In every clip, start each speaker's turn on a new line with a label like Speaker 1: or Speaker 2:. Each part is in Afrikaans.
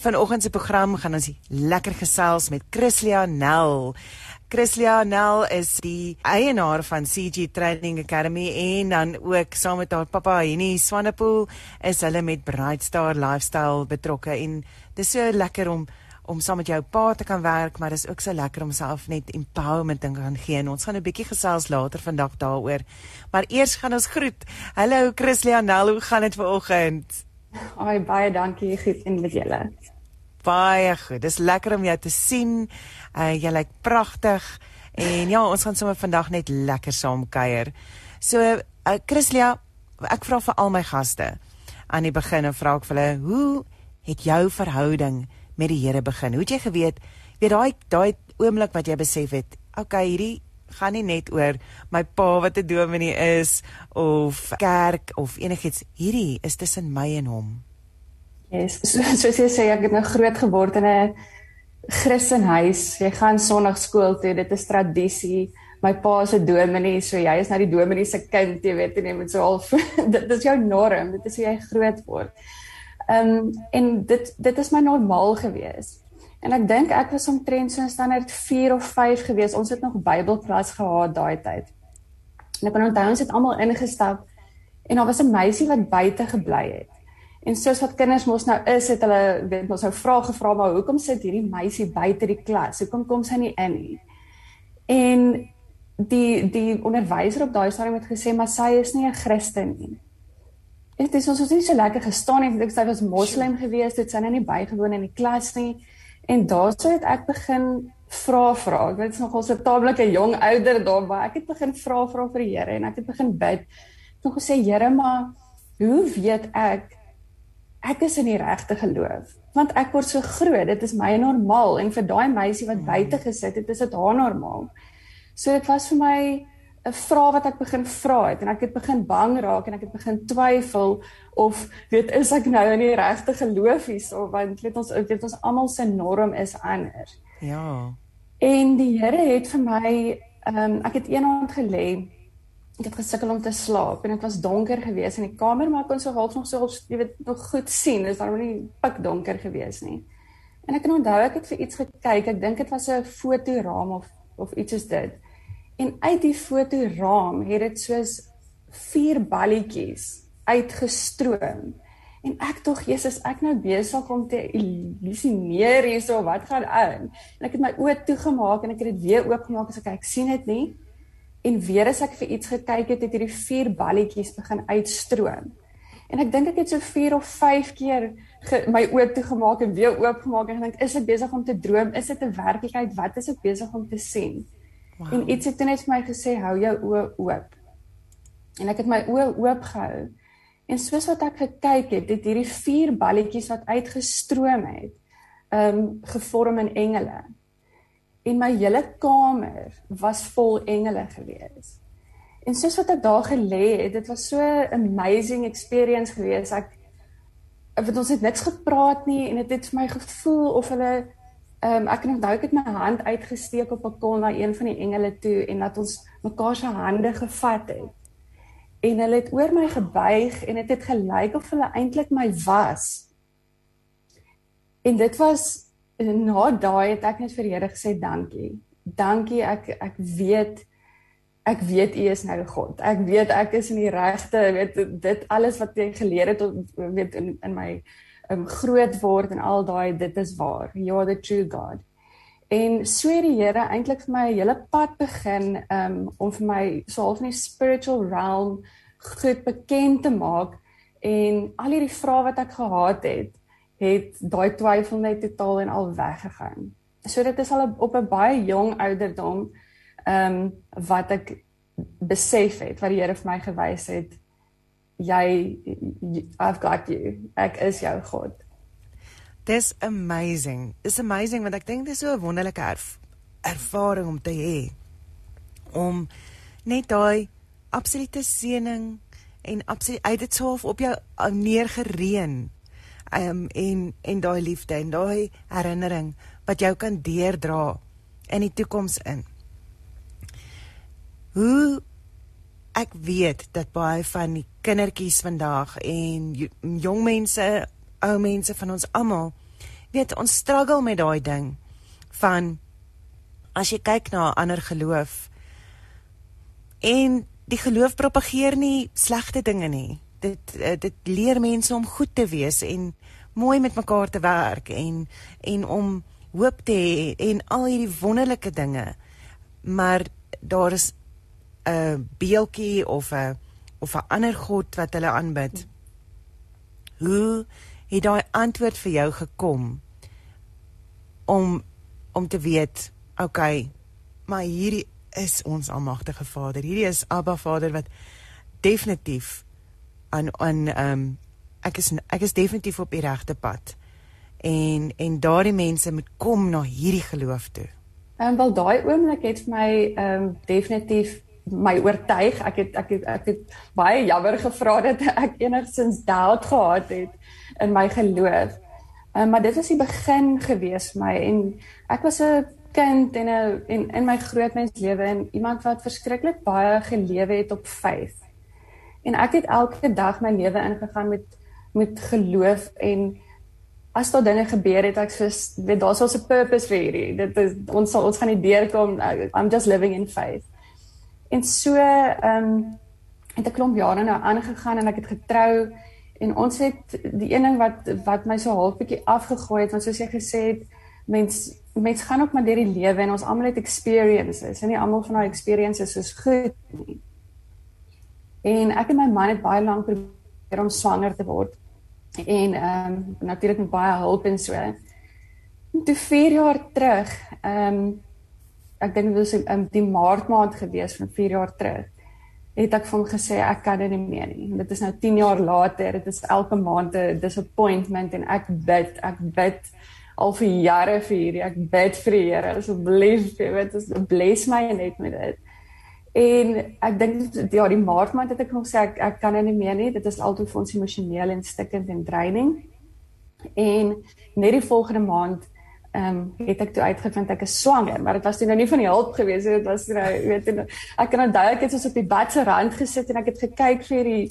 Speaker 1: vanoggend se program gaan ons lekker gesels met Chrislia Nel. Chrislia Nel is die eienaar van CG Training Academy en dan ook saam met haar pappa Henny Swanepoel is hulle met Bright Star Lifestyle betrokke en dis so lekker om om saam met jou pa te kan werk, maar dis ook so lekker om self net empowerment te kan gee. En ons gaan 'n bietjie gesels later vandag daaroor. Maar eers gaan ons groet. Hallo Chrislia Nel, hoe gaan dit vanoggend?
Speaker 2: Ai baie dankie, goed en met julle.
Speaker 1: Baie goed. Dis lekker om jou te sien. Uh jy lyk pragtig. En ja, ons gaan sommer vandag net lekker saam kuier. So, uh Chrislia, ek vra vir al my gaste aan die begin en vra ek vir hulle, hoe het jou verhouding met die Here begin? Hoe het jy geweet, weet daai daai oomblik wat jy besef het, okay, hierdie gaan nie net oor my pa wat 'n dominee is of kerk of enigiets. Hierdie is tussen my en hom.
Speaker 2: Yes, so, soos jy sê ek het nou groot geword in 'n Christenhuis. Jy gaan Sondagskool toe, dit is tradisie. My pa is 'n dominee, so jy is nou die dominee se kind, jy weet, en jy moet so al dit is jou norm, dit is hoe jy groot word. Ehm um, en dit dit is my normaal gewees. En ek dink ek was omtrent so standaard 4 of 5 gewees. Ons het nog Bybelklas gehad daai tyd. En ek kan onthou ons het almal ingestap en daar was 'n meisie wat buite gebly het. En soos wat kinders mos nou is, het hulle weet ons nou vra gevra maar hoekom sit hierdie meisie buite die klas? Hoekom kom sy nie in nie? En die die onderwyser op daai stadium het gesê maar sy is nie 'n Christen nie. Dit is ons was nie so lekker gestaan nie, want sy was moslim geweest, het sy nou nie bygewoon in die klas nie. En daarso het ek begin vra vra. Ek weet nogal so 'n taamlike jong ouder daar, maar ek het begin vra vra vir die Here en ek het begin bid. Ek het gesê Here, maar hoe weet ek ek is in die regte geloof? Want ek word so groot, dit is my normaal en vir daai meisie wat buite gesit het, is dit haar normaal. So dit was vir my 'n vraag wat ek begin vra het en ek het begin bang raak en ek het begin twyfel of weet is ek nou in die regte geloof hierso want weet ons weet ons almal se norm is anders.
Speaker 1: Ja.
Speaker 2: En die Here het vir my ehm um, ek het eendag gelê ek het gesukkel om te slaap en dit was donker geweest in die kamer maar ek kon so half nog so jy weet nog goed sien is daar nie pik donker geweest nie. En ek kan onthou ek het vir iets gekyk ek dink dit was 'n fotoraam of of iets is dit. En uit die fotoraam het dit soos vier balletjies uitgestroom. En ek tog Jesus, ek nou besig om te illusioneer hierso wat gaan aan. En ek het my oë toegemaak en ek het dit weer oopgemaak en ek kyk, sien dit nie. En weer as ek vir iets gekyk het, het hierdie vier balletjies begin uitstroom. En ek dink ek het so 4 of 5 keer ge, my oë toegemaak en weer oopgemaak en gedink, is ek besig om te droom? Is dit 'n werklikheid? Wat is ek besig om te sien? Wow. En iets het toe net vir my gesê hou jou oë oop. En ek het my oë oop gehou. En soos wat ek gekyk het, het hierdie vier balletjies wat uitgestroom het, ehm um, gevorm in engele. En my hele kamer was vol engele gewees. En soos wat ek daar gelê het, dit was so 'n amazing experience gewees. Ek het ons het niks gepraat nie en dit het, het vir my gevoel of hulle Ehm um, ek kan onthou ek het my hand uitgesteek op 'n kon na een van die engele toe en dat ons mekaar se hande gevat het. En hulle het oor my gebuig en dit het, het gelyk of hulle eintlik my was. En dit was na daai het ek net vir die Here gesê dankie. Dankie ek ek weet ek weet u is nou God. Ek weet ek is in die regte, weet dit alles wat jy geleer het weet in in my um, groot word en al daai dit is waar. You are the true God. En so het die Here eintlik vir my 'n hele pad begin um om vir my so half in die spiritual realm goed bekend te maak en al hierdie vrae wat ek gehad het, het daai twyfel net totaal en al weggegaan. So dit is al op 'n baie jong ouderdom um wat ek besef het wat die Here vir my gewys het jy I've got you. Ek is jou God.
Speaker 1: Dis amazing. It's amazing want ek dink dis so 'n wonderlike erf, ervaring om te hê om net daai absolute seëning en absoluut uit dit self op jou neergereën. Um en en daai liefde en daai herinnering wat jou kan deerdra in die toekoms in. Hoe ek weet dat baie van die kindertjies vandag en jong mense, ou mense van ons almal weet ons struggle met daai ding van as jy kyk na 'n ander geloof en die geloof propageer nie slegte dinge nie. Dit eh, dit leer mense om goed te wees en mooi met mekaar te werk en en om hoop te hê en al hierdie wonderlike dinge. Maar daar is 'n beeltjie of 'n of 'n ander god wat hulle aanbid. Hoe het daai antwoord vir jou gekom om om te weet, okay, maar hierdie is ons almagtige Vader. Hierdie is Abba Vader wat definitief aan aan ehm um, ek is ek is definitief op die regte pad. En en daardie mense moet kom na hierdie geloof toe.
Speaker 2: Ehm um, wel daai oomblik het vir my ehm um, definitief my oortuig. Ek het ek het ek het baie jammer gevra dat ek enigsins doubt gehad het in my geloof. Um, maar dit was die begin gewees my en ek was 'n kind en 'n en in my grootmens lewe en iemand wat verskriklik baie gelewe het op faith. En ek het elke dag my lewe ingegaan met met geloof en as daar dinge gebeur het ek soos weet daar's also 'n purpose vir hierdie. Dit is ons sal ons gaan nie deurkom I'm just living in faith. En so ehm um, het 'n klomp jare nou aangegaan en ek het getrou en ons het die een ding wat wat my so half bietjie afgegooi het want soos jy gesê het mens mens gaan ook maar deur die lewe en ons almal het experiences en nie almal van daai experiences is goed nie. En ek en my man het baie lank probeer om swanger te word. En ehm um, natuurlik met baie hulp en so. Toe 4 jaar terug, ehm um, ek dink dit was um, die maart maand gewees van 4 jaar terug, het ek vir hom gesê ek kan dit nie meer nie. Dit is nou 10 jaar later, dit is elke maand 'n disappointment en ek bid, ek bid al vir jare vir hierdie ek bid vir die Here asseblief jy weet as bless my net met dit. En ek dink ja die maart maand het ek nog sê ek ek kan nie meer nie. Dit is altyd vir ons emosioneel en stikkend en draining. En net die volgende maand ehm um, het ek toe uitgevind ek is swanger maar dit was toe nou nie van die hulp gewees dit was nou weet en ek kan onthou ek het soos op die bad se rand gesit en ek het gekyk vir die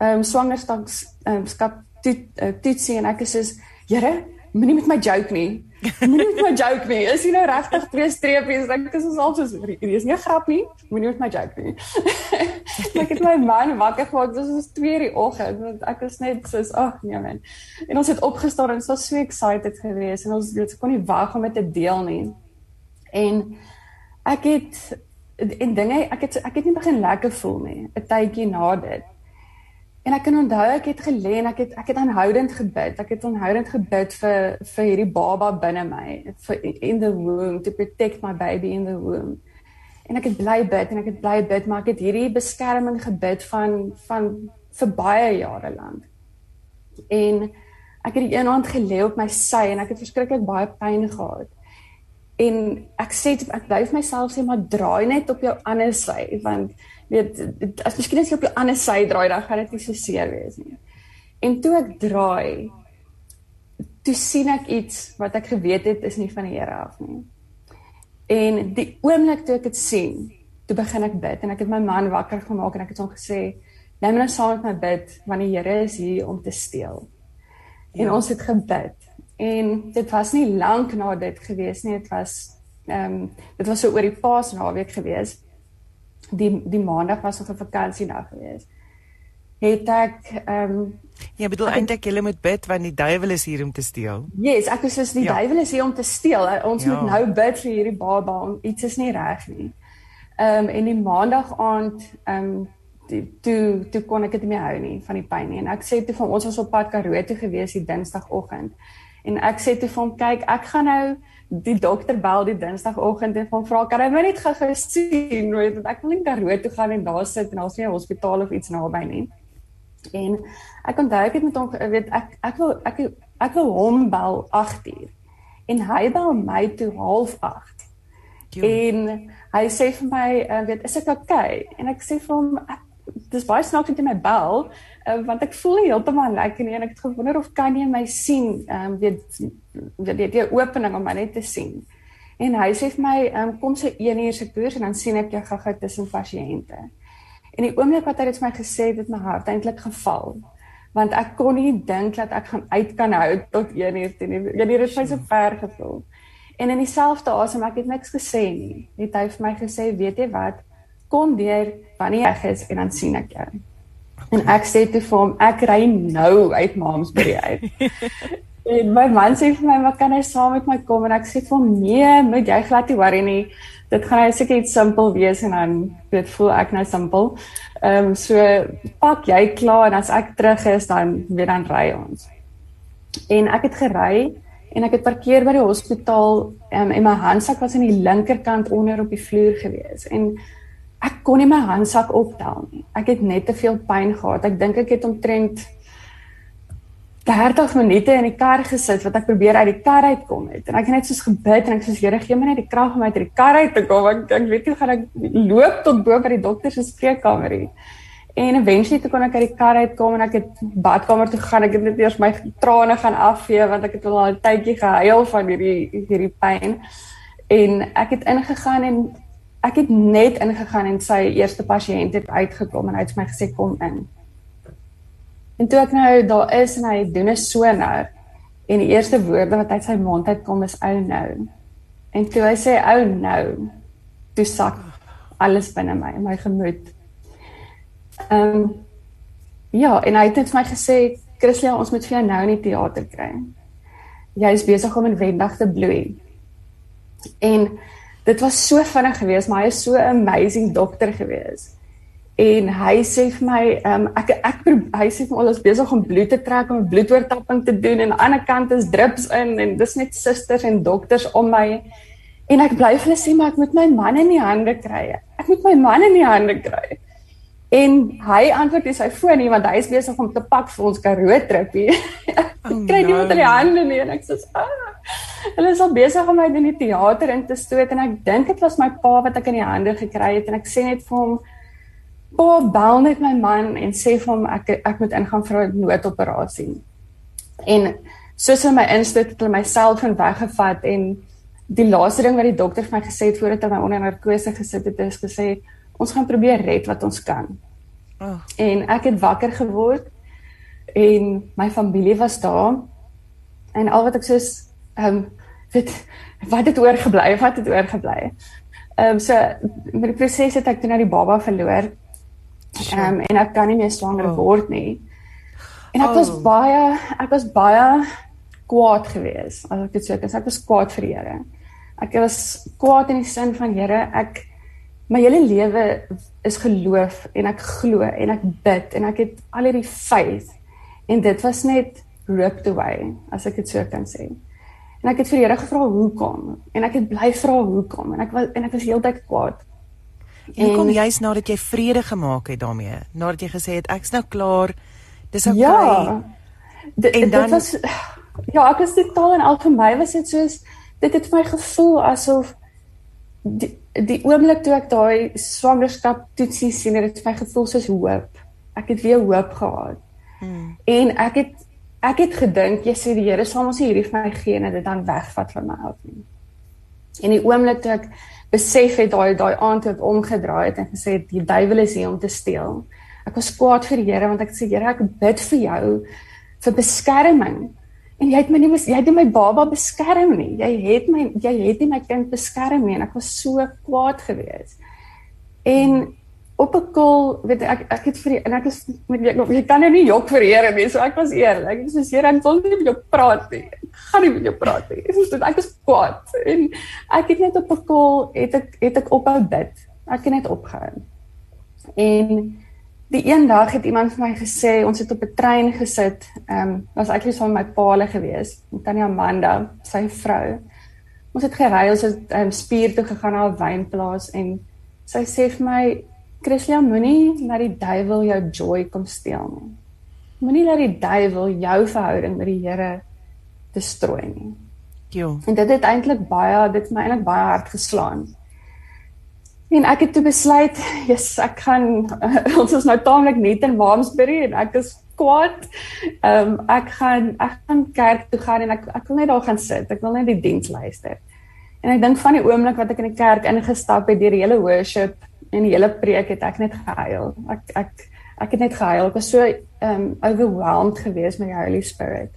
Speaker 2: ehm um, swangerskaps ehm um, skap toet, uh, toetsie en ek is soos Here moenie met my joke nie. Moenie met my joke nie. Is jy nou regtig twee streepies? Ek is ons alsoos hier is nie 'n grap nie. Moenie met my joke nie. ek het my man wakker gemaak. Dit was 2:00 die oggend want ek was net soos ag nee man. En ons het opgestaan en was so excited geweest en ons weet kon nie wag om dit te deel nie. En ek het en dinge ek het ek het nie begin lekker voel nie. 'n Tydjie na dit. En ek kan onthou ek het gelê en ek het ek het aanhoudend gebid. Ek het aanhoudend gebid vir vir hierdie baba binne my, vir in the womb to protect my baby in the womb. En ek het bly bid en ek het bly bid, maar ek het hierdie beskerming gebid van van vir baie jare lank. En ek het die een hand gelê op my sy en ek het verskriklik baie pyn gehad. En ek sê ek bly vir myself sê maar draai net op jou ander sy want weet as miskien as jy op die ander sy draai dan gaan dit nie so seer wees nie. En toe ek draai, toe sien ek iets wat ek geweet het is nie van die Here af nie. En die oomblik toe ek dit sien, toe begin ek bid en ek het my man wakker gemaak en ek het hom gesê, "Neem my saam met my bid want die Here is hier om te steel." En ja. ons het gebid. En dit was nie lank na dit gewees nie, dit was ehm um, dit was so oor die Paasnaweek gewees die die maandag was nog 'n vakansiedag geweest. Het ek ehm um,
Speaker 1: Ja, bedoel eintlik jy moet bid want die duiwel is hier om te steel.
Speaker 2: Yes, ek is die ja. duiwel is hier om te steel. Ons ja. moet nou bid vir hierdie baba. Iets is nie reg nie. Ehm um, en die maandag aand ehm um, toe toe kon ek dit nie meer hou nie van die pyn nie. En ek sê toe van ons was op pad Karoo toe gewees die Dinsdagoggend. En ek sê toe vir hom, kyk, ek gaan nou die dokter bel die Dinsdagoggend en van vra kan hy my net gou sien weet want ek wil net Karoo toe gaan en daar sit en daar's nie 'n hospitaal of iets naby nie. En ek onthou ek het met hom weet ek ek wil ek ek wil hom bel 8uur en hy bel my toe 7:30. En hy sê vir my weet is ek okay en ek sê vir hom ek dis baie snaaks dat jy my bel uh, want ek voel heeltemal lekker nie en ek het gewonder of kan jy my sien ehm um, weet weet jy opening om my net te sien en hy sê vir my um, kom sy 1 uur se koers en dan sien ek jou gou-gou tussen pasiënte en die oomblik wat hy dit vir my gesê het het my hart eintlik geval want ek kon nie dink dat ek gaan uit kan hou tot 1 uur toe nie. Ja, dit het my so ver gevoel. En in dieselfde asem ek het niks gesê nie. Het hy vir my gesê, "Weet jy wat? Kom deur wanneer jy is en dan sien ek jou." En ek sê toe vir hom, "Ek ry nou uit Mamsbury uit." en my man sê vir my, "Maar kan hy saam met my kom?" En ek sê vir hom, "Nee, moet jy glad nie worry nie. Dit gaan net seker iets simpel wees en dan dit voel ek nou simpel." Ehm um, so pak jy klaar en as ek terug is dan weer dan ry ons. En ek het gery en ek het parkeer by die hospitaal um, en my handsak was aan die linkerkant onder op die vloer gewees en ek kon nie my handsak optel nie. Ek het net te veel pyn gehad. Ek dink ek het omtrent 30 minute in die kar gesit wat ek probeer uit die kar uitkom het. En ek het net soos gebid en ek sê Here, gee my net die krag om uit die kar uit te kom. Ek, ek weet nie gaan ek loop tot bo by die dokter se spreekkamer nie. En eventually toe kon ek uit die kar uitkom en ek het badkamer toe gegaan. Ek het net eers my trane gaan afvee want ek het al 'n tydjie gehuil van hierdie hierdie pyn. En ek het ingegaan en ek het net ingegaan en sy eerste pasiënt het uitgekom en hy het my gesê kom in. En toe ek nou daar is en hy doen 'n sonar en die eerste woorde wat uit sy mond uitkom is ou nou. En toe hy sê ou nou, toe sak alles binne my, my gemoed. Ehm um, ja, en hy het net my gesê, "Chrislia, ons moet vir jou nou in die teater kry. Jy is besig om in Wendag te bloei." En dit was so vinnig geweest, maar hy is so 'n amazing dokter geweest. En hy sê vir my um, ek ek hy sê vir ons besig om bloed te trek om bloedoortapping te doen en aan die ander kant is drips in en dis net susters en dokters om my. En ek bly vir hulle sê maar ek moet my man in die hande kry. Ek moet my man in die hande kry en hy antwoord hy sy foon nie want hy is besig om te pak vir ons Karoo tripie oh, kry nie met die hande nie en ek sê ah. hulle is al besig om my in die teater in te stoot en ek dink dit was my pa wat ek in die hande gekry het en ek sê net vir hom pa bel net my man en sê vir hom ek ek moet ingaan vir 'n noodoperasie. En soos hulle my instit het hulle my selfoon weggevat en die laaste ding wat die dokter vir my gesê het voordat hy my onder narkose gesit het is gesê ons gaan probeer red wat ons kan. Oh. En ek het wakker geword en my familie was daar en al wat ek soos ehm um, weet wat het oorgebly wat het oorgebly. Ehm um, so met die proses het ek toe nou die baba verloor Ehm um, en ek kan nie meer swanger oh. word nie. En ek oh. was baie ek was baie kwaad geweest as ek dit sê, ek was kwaad vir die Here. Ek was kwaad in die sin van Here, ek my hele lewe is geloof en ek glo en ek bid en ek het al hierdie faith en dit was net ripped away as ek dit so kan sê. En ek het vir die Here gevra hoekom en ek het bly vra hoekom en ek was en ek was heeltyd kwaad.
Speaker 1: En kom jy's nadat jy vrede gemaak het daarmee, nadat jy gesê het ek's nou klaar. Dis okay.
Speaker 2: Ja. En dan dit was ja, ek was totaal en al vir my was dit soos dit het vir my gevoel asof die die oomblik toe ek daai swangerskap toetsie sien, het dit vir my gevoel soos hoop. Ek het weer hoop gehad. Hmm. En ek het ek het gedink jy sê die Here sal ons hierdie vir my gee en dit dan wegvat van my af nie. En die oomblik toe ek besef het daai daai aand het omgedraai het en gesê die duiwel is hier om te steel. Ek was kwaad vir die Here want ek sê Here ek bid vir jou vir beskerming. En jy het my nie jy het my baba beskerm nie. Jy het my jy het nie my kind beskerm nie en ek was so kwaad geweest. En op 'n kol weet ek ek het vir die, en ek is met ek, jy kan nou nie jok vir Here nie so ek was eerlik. Ek sê Here ek wil nie met jou praat nie. Ek gaan nie met jou praat nie. So ek is kwaad. En ek het net op 'n kol het ek het ek ophou bid. Ek het net opgehou. En die een dag het iemand vir my gesê ons het op 'n trein gesit ehm um, was net saam met my paale gewees Tannie Amanda sy vrou ons het gery ons het um, spier toe gegaan na 'n wynplaas en sy sê vir my Christian moenie laat die duiwel jou joy kom steel nie. Moenie laat die duiwel jou verhouding met die Here destrooi nie. Jo. En dit het eintlik baie dit my eintlik baie hard geslaan. En ek het toe besluit, yes, ek gaan uh, ons is nou taamlik net in Waamsbury en ek is kwaad. Ehm um, ek gaan ek gaan kerk toe gaan en ek ek wil net daar gaan sit. Ek wil net die diens luister. En ek dink van die oomblik wat ek in die kerk ingestap het deur die hele worship en die hele preek het ek net gehuil. Ek ek ek het net gehuil. Ek was so um overwhelmed geweest met die Holy Spirit.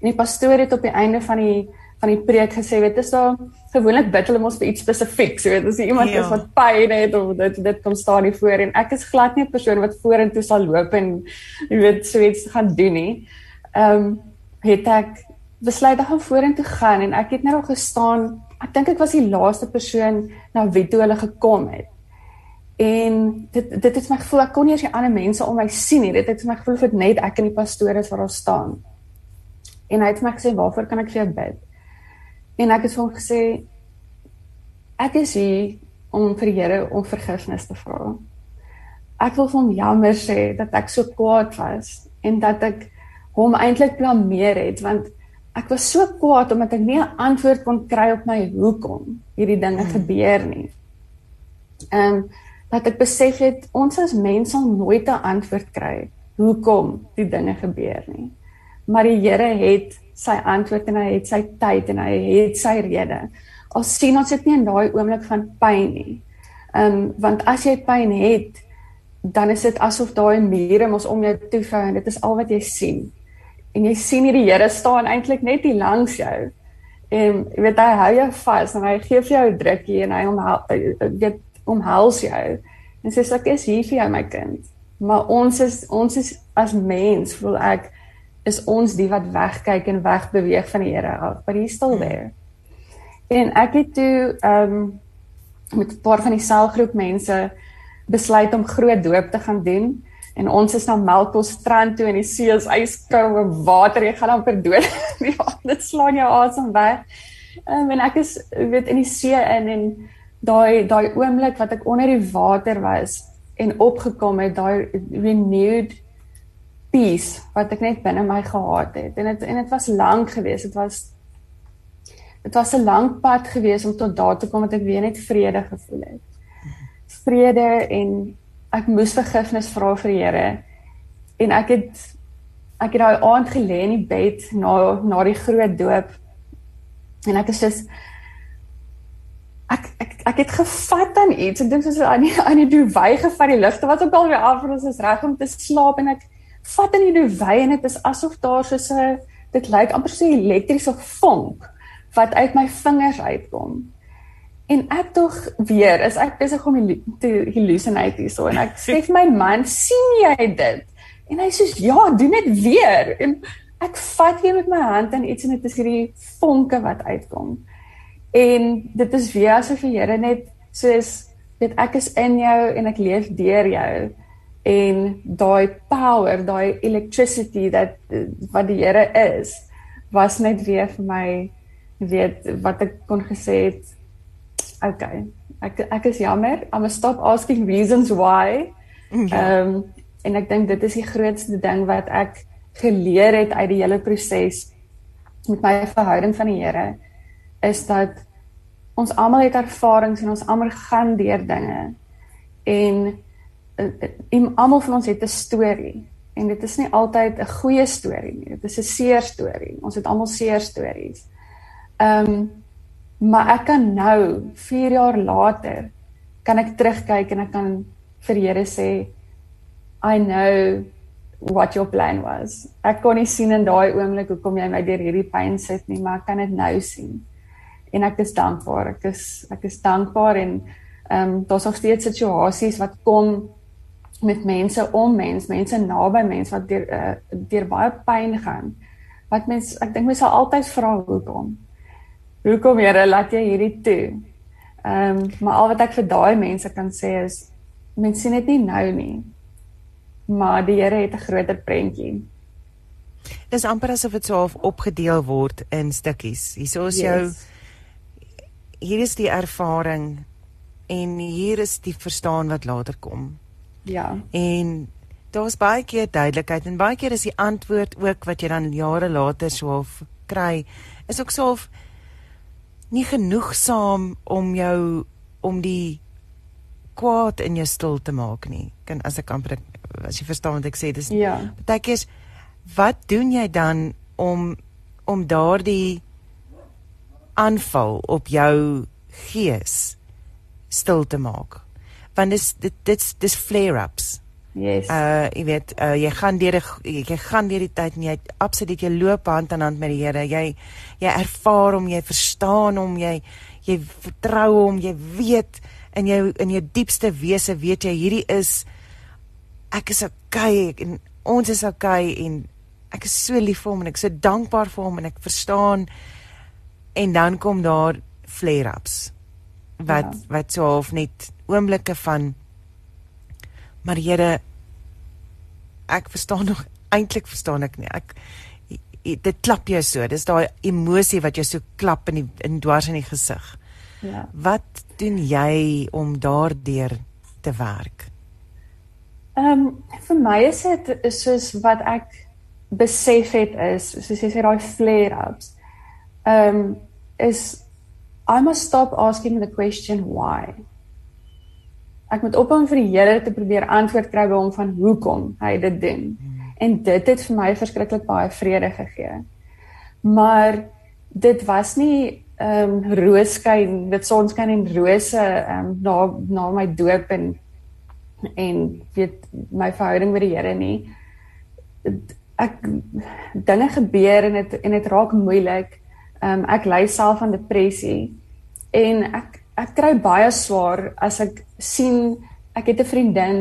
Speaker 2: En die pastoor het op die einde van die van die preek gesê, weet is daar gewoonlik bid hulle mos vir iets spesifiek, so weet as iemand ja. is wat pyn het of dit dit kom staan hier voor en ek is glad nie 'n persoon wat vorentoe sal loop en jy weet so iets gaan doen nie. Ehm um, het ek besluit om vorentoe gaan en ek het net al gestaan. Ek dink ek was die laaste persoon na wie toe hulle gekom het. En dit dit het my gevoel ek kon nie eens die ander mense om my sien nie. Dit het my gevoel vir net ek en die pastoor is waar ons staan. En hy het my gesê, "Waarvoor kan ek vir jou bid?" En ek het vir hom gesê, "Ek is hier om vir die Here om vergifnis te vra." Ek wil vir hom jammer sê dat ek so kwaad was en dat ek hom eintlik blameer het want ek was so kwaad omdat ek nie 'n antwoord kon kry op my hoekom hierdie dinge hmm. gebeur nie. Ehm um, dat ek besef het ons as mense sal nooit 'n antwoord kry hoekom die dinge gebeur nie. Maar die Here het sy antwoord en hy het sy tyd en hy het sy rede. Al sien ons dit nie in daai oomblik van pyn nie. Ehm um, want as jy pyn het, dan is dit asof daai mure mos om jou toe vou en dit is al wat jy sien. En jy sien hierdie Here staan eintlik net hier langs jou. En jy weet hy hou jou vas en hy gee vir jou 'n drukkie en hy omhou weet omhels jou en sê ek is hier vir jou my kind. Maar ons is ons is as mens voel ek is ons die wat wegkyk en wegbeweeg van die Here af. But he's still hmm. there. En ek het toe ehm um, met 'n paar van die selgroep mense besluit om groot doop te gaan doen en ons is na Melkbos strand toe en die see is yskoue water jy gaan dan verdood. ja, dit slaan jou asem weg. Um, en ek is weet in die see in en daai daai oomblik wat ek onder die water was en opgekom het daai renewed peace wat ek net binne my gehad het. En dit en dit was lank geweest. Dit was dit was 'n lang pad geweest om tot daar te kom dat ek weer net vrede gevoel het. Vrede en ek moes vergifnis vra vir die Here. En ek het ek het daai aand gelê in die bed na na die groot doop. En ek is soos ek ek ek het gevat aan iets. Ek dink soos aan die aan die duwy gevat die ligte wat ook al weer af en ons is reg om te slaap en ek vat in die duwy en dit is asof daar soos 'n dit lyk amper so 'n elektriese vonk wat uit my vingers uitkom. En ek tog weer is ek besig om te hallucinate hierso en ek sê vir my man, sien jy dit? En hy sê ja, doen dit weer. En ek vat weer met my hand en iets en dit is hierdie vonke wat uitkom. En dit is weer asof die Here net soos weet ek is in jou en ek leef deur jou en daai power, daai electricity dat wat die Here is, was net weer vir my weet wat ek kon gesê het. Okay. Ek ek is jammer. I'm stop asking reasons why. Ja. Ehm ja. um, en ek dink dit is die grootste ding wat ek geleer het uit die hele proses met my verhouding van die Here is dat ons almal het ervarings en ons almal gaan deur dinge. En almal van ons het 'n storie en dit is nie altyd 'n goeie storie nie. Dit is 'n seer storie. Ons het almal seer stories. Ehm um, maar ek kan nou 4 jaar later kan ek terugkyk en ek kan vir Here sê I know what your plan was. Ek kon nie sien in daai oomblik hoekom jy my deur hierdie pyn sit nie, maar ek kan dit nou sien en ek is dankbaar. Ek is ek is dankbaar en ehm um, daar's nog steeds situasies wat kom met mense om mens, mense naby mens wat deur uh, deur baie pyn gaan. Wat mens ek dink mens sal altyd vra hoekom. Hoekom Here laat jy hierdie toe? Ehm um, maar al wat ek vir daai mense kan sê is mense sien dit nie nou nie. Maar die Here het 'n groter prentjie.
Speaker 1: Dis amper asof dit so opgedeel word in stukkies. Hierso is yes. jou hier is die ervaring en hier is die verstaan wat later kom.
Speaker 2: Ja.
Speaker 1: En daar's baie keer duidelikheid en baie keer is die antwoord ook wat jy dan jare later sou kry is ook sou nie genoegsaam om jou om die kwaad in jou stil te maak nie. Kan as ek amper as jy verstaan wat ek sê, dis
Speaker 2: ja.
Speaker 1: Baie keer wat doen jy dan om om daardie aanval op jou gees stil te maak. Want dis dit dit's dis flare-ups.
Speaker 2: Yes.
Speaker 1: Uh jy weet, uh jy gaan deur die jy gaan deur die tyd en jy absoluut jy loop hand aan hand met die Here. Jy jy ervaar hom, jy verstaan hom, jy jy vertrou hom, jy weet in jou in jou diepste wese weet jy hierdie is ek is okay en ons is okay en ek is so lief vir hom en ek is so dankbaar vir hom en ek verstaan en dan kom daar flare-ups wat ja. wat so half net oomblikke van maar Here ek verstaan nog eintlik verstaan ek nie. Ek dit klap jou so. Dis daai emosie wat jou so klap in die in dwars in die gesig. Ja. Wat doen jy om daardeur te werk?
Speaker 2: Ehm um, vir my is dit soos wat ek besef het is soos jy sê daai flare ups ehm um, is I must stop asking the question why ek moet ophou vir die Here te probeer antwoord kry by hom van hoekom hy dit doen. En dit het vir my verskriklik baie vrede gegee. Maar dit was nie ehm um, rooskyn, dit sonskyn en rose ehm um, na na my doop en en weet my verhouding met die Here nie. Ek dinge gebeur en dit en dit raak moeilik. Ehm um, ek ly self aan depressie en ek ek kry baie swaar as ek sien ek het 'n vriendin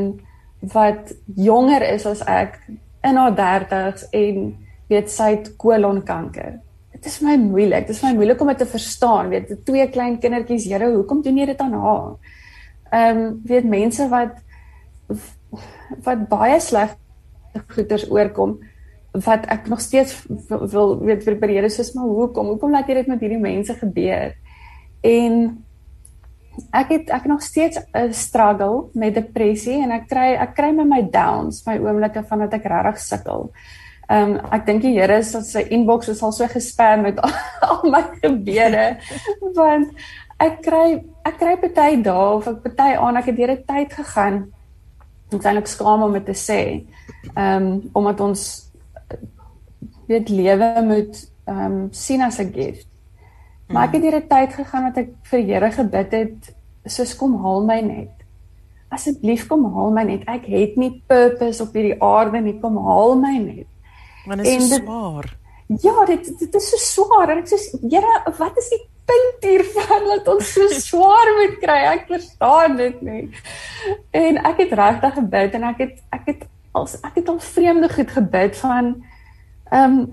Speaker 2: wat jonger is as ek in haar 30's en weet sy het kolonkanker. Dit is my moeilik. Dit is my moeilik om dit te verstaan. Weet twee klein kindertjies, Here, hoekom doen jy dit aan haar? Ehm um, weet mense wat wat baie sleg goeters oorkom wat ek nog steeds wil weet vir periode soos maar hoekom hoekom laat jy dit met hierdie mense gebeur en ek het ek nog steeds 'n struggle met depressie en ek kry ek kry met my downs, my oomblikke van dat ek regtig sukkel. Ehm um, ek dink die Here is dat sy inbox is al so gespam met al my gebede want ek kry ek kry baie dae of ek baie aan ek het deur 'n tyd gegaan. Dit is eintlik skaam om dit te sê. Ehm um, omdat ons weet lewe moet ehm um, sien as 'n gift. Maar ek het hier 'n tyd gegaan wat ek vir Here gebid het, soos kom haal my net. Asseblief kom haal my net. Ek het nie purpose op hierdie aarde nie. Kom haal my net.
Speaker 1: Want dit is so swaar.
Speaker 2: Ja, dit dit is so swaar en ek sê Here, wat is die punt hiervan dat ons so swaar moet kry? Ek verstaan dit nie. En ek het regtig gebid en ek het ek het als ek het al vreemde goed gebid van ehm um,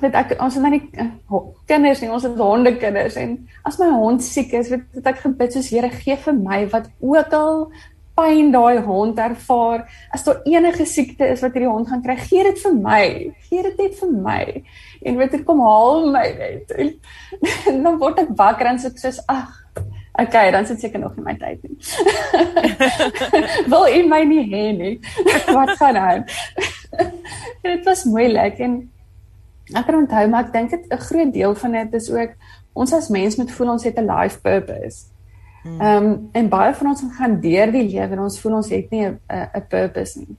Speaker 2: weet ek ons het nou nie uh, kinders nie, ons het honde kinders en as my hond siek is, weet, weet ek gebid soos Here gee vir my wat ook al pyn daai hond ervaar, as daar enige siekte is wat hierdie hond gaan kry, gee dit vir my. Gee dit net vir my. En weet ek kom haal my net. En, en dan word ek wakker en sê soos ag okay, dan sit seker nog nie my tyd nie. Wil u my nie hê nie. Wat gaan aan? dit was moeilik en Ek kan onthou maar ek dink dit 'n groot deel van dit is ook ons as mens moet voel ons het 'n life purpose. Hmm. Ehm um, en baie van ons gaan deur die lewe en ons voel ons het nie 'n 'n purpose nie.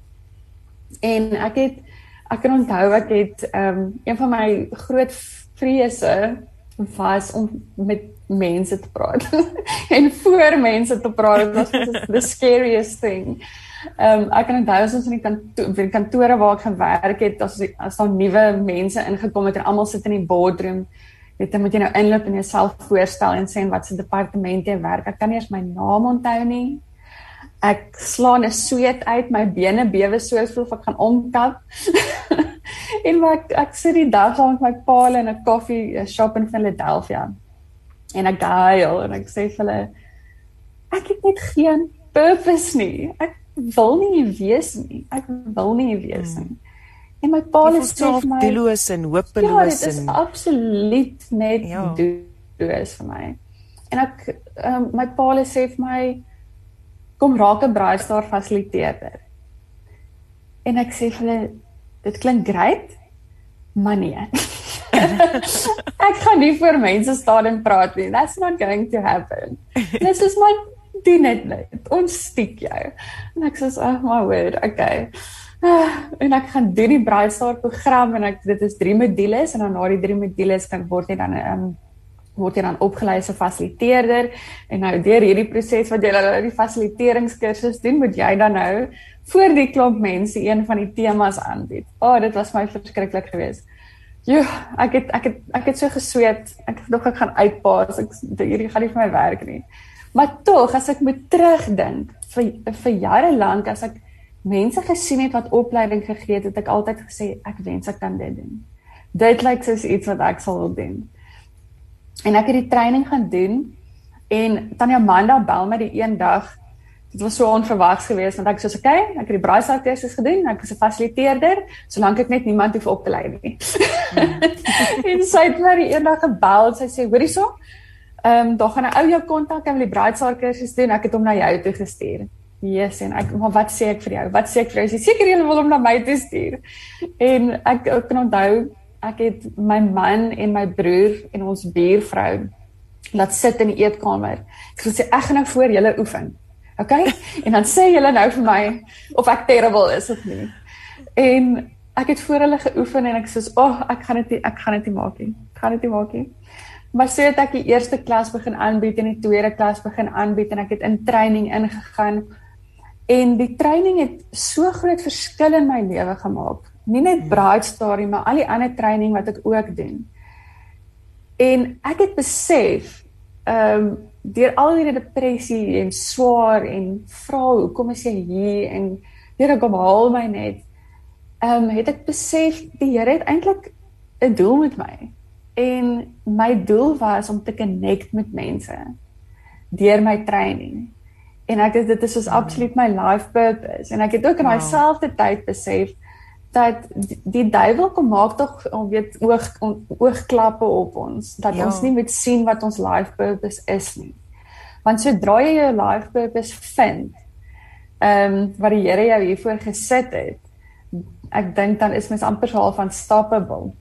Speaker 2: En ek het ek kan onthou ek het ehm um, een van my groot vrese was om met mense te praat en voor mense te praat was the scariest thing. Ehm um, ek kan onthou as ons in die kantoor, die kantore waar ek gewerk het, as as daar nuwe mense ingekom het en almal sit in die boardroom, weet jy moet jy nou inloop en jouself voorstel en sê wat se departement jy werk. Ek kan nie eens my naam onthou nie. Ek slaan 'n sweet uit, my bene bewe so of ek gaan omkap. en ek, ek sit die dag saam met my pa in 'n koffie shop in Philadelphia. En ek gail en ek sê vir hulle ek het net geen purpose nie. Ek wil nie wees nie. Ek wil nie wees nie. En my pa het sê vir my
Speaker 1: doelloos en hopeloos
Speaker 2: ja, dit is
Speaker 1: en
Speaker 2: absoluut net ja. doelloos vir my. En ek um, my pa het sê vir my kom raak 'n braaistar fasiliteerder. En ek sê vir hulle dit klink great, maar nee. ek gaan nie vir mense staan en praat nie. That's not going to happen. This is my doen dit net. Ons stiek jou. En ek sê, "Oh my word, okay." En ek gaan doen die Brightstar program en ek dit is 3 modules en dan na die 3 modules kan word jy dan 'n um, word jy dan opgelei as 'n fasiliteerder en nou deur hierdie proses wat jy nou die fasiliteeringskursus doen, moet jy dan nou voor die klomp mense een van die temas aanbied. O, oh, dit was my verskriklik geweest. Jo, ek het ek het ek het so gesweet. Ek dink ek gaan uitpaas. Ek hierdie gaan nie vir my werk nie. Maar tog, as ek moet terugdink vir vir jare lank as ek mense gesien het wat opleiding gegee het, het ek altyd gesê ek wens ek kan dit doen. Dit lyk soos iets wat ek sal wil doen. En ek het die training gaan doen en Tanya Amanda bel my die een dag. Dit was so onverwags geweest want ek sê so, okay, ek het die braaisel kursus gedoen, ek is 'n fasiliteerder, solank ek net niemand hoef op te lei nie. Mm. en sy het my die een dag gebel en sy sê, "Hoorie so, ehm um, daar gaan 'n ou jou kontak, hy wil die braaisel kursus doen, ek het hom na jou toe gestuur." Yes, en ek maar wat sê ek vir jou? Wat sê ek vir jou? Jy seker jy wil hom na my toe stuur. En ek ek kan onthou ek het my man en my broer en ons buurvrou laat sit in die eetkamer. Ek sê ek gaan nou voor julle oefen. OK? En dan sê julle nou vir my of ek terrible is of nie. En ek het voor hulle geoefen en ek sê, "Ag, oh, ek gaan dit ek gaan dit nie maak nie. Ek gaan dit nie maak nie." Maar sê dit ek die eerste klas begin aanbied en die tweede klas begin aanbied en ek het in training ingegaan. En die training het so groot verskil in my lewe gemaak nie net hmm. Bright Story maar al die ander training wat ek ook doen. En ek het besef ehm um, deur al hierdie depressie en swaar en vra hoekom is jy hier en Here kom haal my net. Ehm um, het ek besef die Here het eintlik 'n doel met my. En my doel was om te connect met mense deur my training. En ek dit is soos hmm. absoluut my life purpose en ek het ook in daai selfde tyd besef dat die duiwel kom maak tog om weet oog oogklappe op ons dat ja. ons nie moet sien wat ons life purpose is nie. Want sodra jy jou life purpose vind, ehm um, wat die Here jou hiervoor gesit het, ek dink dan is mens amper so half unstoppable.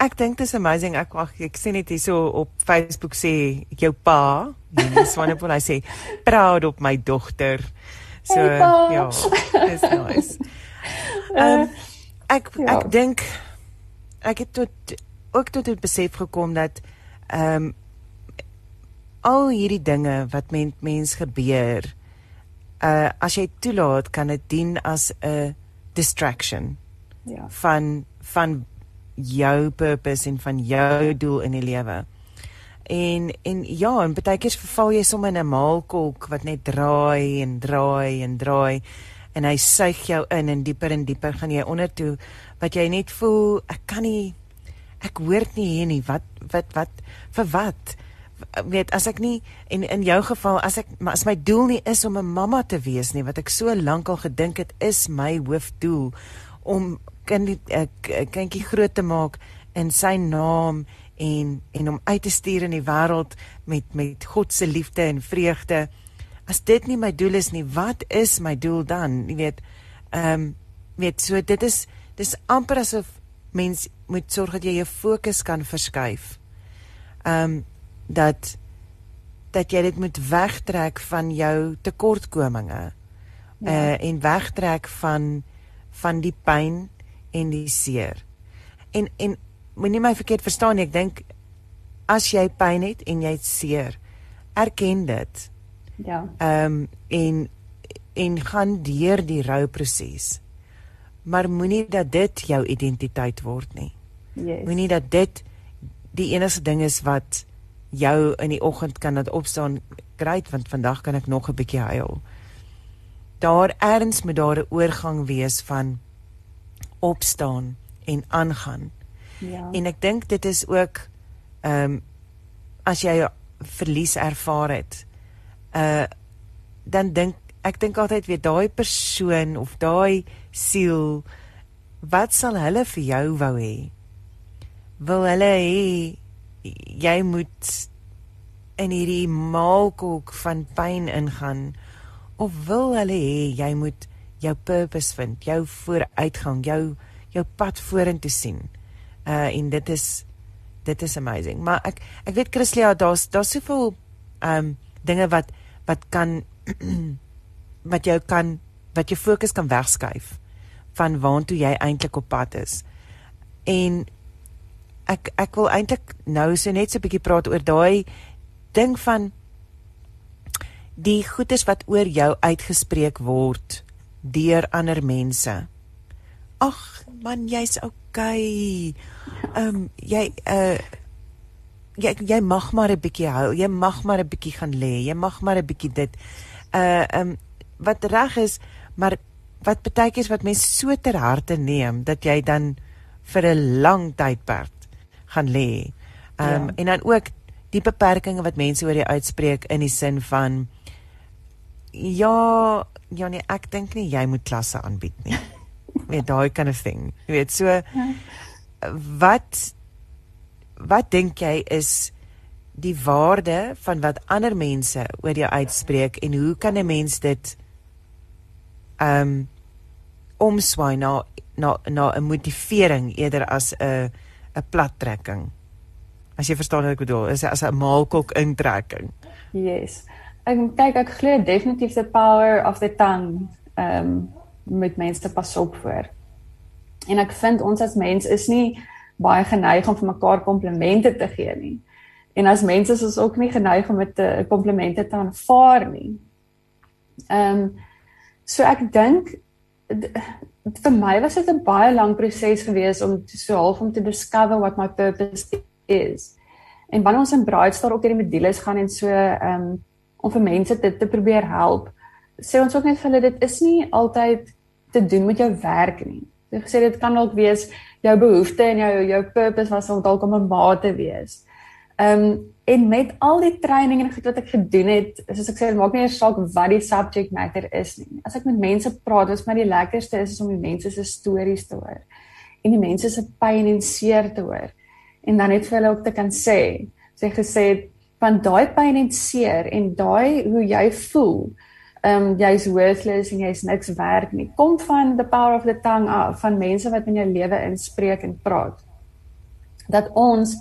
Speaker 1: Ek dink dit is amazing. Ek ag ek sien dit hierso op Facebook sê jou pa, Jesus wonderful, hy sê proud op my dogter. So hey, ja, dis nice. Um, ek ja. ek dink ek het tot ook tot het besef gekom dat ehm um, al hierdie dinge wat met mens gebeur uh as jy toelaat kan dit dien as 'n distraction ja van van jou purpose en van jou doel in die lewe. En en ja, en baie keer verval jy sommer in 'n maalkolk wat net draai en draai en draai en hy suig jou in en dieper en dieper gaan jy onder toe wat jy net voel ek kan nie ek hoort nie hier nie wat wat wat vir wat weet as ek nie en in jou geval as ek maar as my doel nie is om 'n mamma te wees nie wat ek so lank al gedink het is my hoofdoel om kind ek kindjie groot te maak in sy naam en en om uit te stuur in die wêreld met met God se liefde en vreugde as dit nie my doel is nie, wat is my doel dan? Jy weet, ehm um, weet so dit is dis amper asof mens moet sorg dat jy jou fokus kan verskuif. Ehm um, dat dat jy dit moet wegtrek van jou tekortkominge. Ja. Uh en wegtrek van van die pyn en die seer. En en moenie my verkeerd verstaan nie, ek dink as jy pyn het en jy het seer, erken dit.
Speaker 2: Ja.
Speaker 1: Ehm um, en en gaan deur die rouproses. Maar moenie dat dit jou identiteit word nie.
Speaker 2: Yes.
Speaker 1: Moenie dat dit die enigste ding is wat jou in die oggend kan laat opstaan. Great, want vandag kan ek nog 'n bietjie huil. Daar erns moet daar 'n oorgang wees van opstaan en aangaan.
Speaker 2: Ja.
Speaker 1: En ek dink dit is ook ehm um, as jy verlies ervaar het, uh dan dink ek dink altyd weer daai persoon of daai siel wat sal hulle vir jou wou hê? Wil hulle hê jy moet in hierdie maalkolk van pyn ingaan of wil hulle hê jy moet jou purpose vind, jou vooruitgang, jou jou pad vorentoe sien. Uh en dit is dit is amazing. Maar ek ek weet Chrislia, daar's daar's soveel um dinge wat wat kan wat jou kan wat jou fokus kan wegskuif van waartoe jy eintlik op pad is. En ek ek wil eintlik nou so net so 'n bietjie praat oor daai ding van die goedes wat oor jou uitgespreek word deur ander mense. Ag man, jy's okay. Ehm um, jy uh jy jy mag maar 'n bietjie hou. Jy mag maar 'n bietjie gaan lê. Jy mag maar 'n bietjie dit. Uh ehm um, wat reg is, maar wat baie keer is wat mense so ter harte neem dat jy dan vir 'n lang tydperk gaan lê. Ehm um, ja. en dan ook die beperkings wat mense oor jou uitspreek in die sin van ja, ja nee, ek dink nie jy moet klasse aanbied nie. Weet daai kind of thing. Jy weet so wat wat dink jy is die waarde van wat ander mense oor jou uitspreek en hoe kan 'n mens dit um, omswaai na na na 'n motivering eerder as 'n 'n plattrekking. As jy verstaan wat ek bedoel, is as 'n maalkok intrekking.
Speaker 2: Yes. Ek kyk ek glo definitief the power of the tongue ehm um, met mense pas op voor. En ek vind ons as mens is nie baie geneig om vir mekaar komplimente te gee nie. En as mense is ons ook nie geneig om met 'n komplimente te aanvaar nie. Ehm um, so ek dink vir my was dit 'n baie lang proses gewees om so half om te discover what my purpose is. En wanneer ons in Braaitstar ook hierdie modules gaan en so ehm um, om vir mense dit te probeer help, sê ons ook net vir hulle dit is nie altyd te doen met jou werk nie. Jy gesê dit kan dalk wees jou behoefte en jou jou purpose was om dalk om 'n ma te wees. Ehm um, en met al die training en goed wat ek gedoen het, soos ek sê, dit maak nie eers saak wat die subject matter is nie. As ek met mense praat, wat my die lekkerste is, is om die mense se stories te hoor en die mense se pyn en seer te hoor. En dan net vir hulle ook te kan sê, sê gesê van daai pyn en seer en daai hoe jy voel, ehm um, jy's worthless en jy's niks werd nie. Kom van the power of the tongue af van mense wat in jou lewe inspreek en praat. Dat ons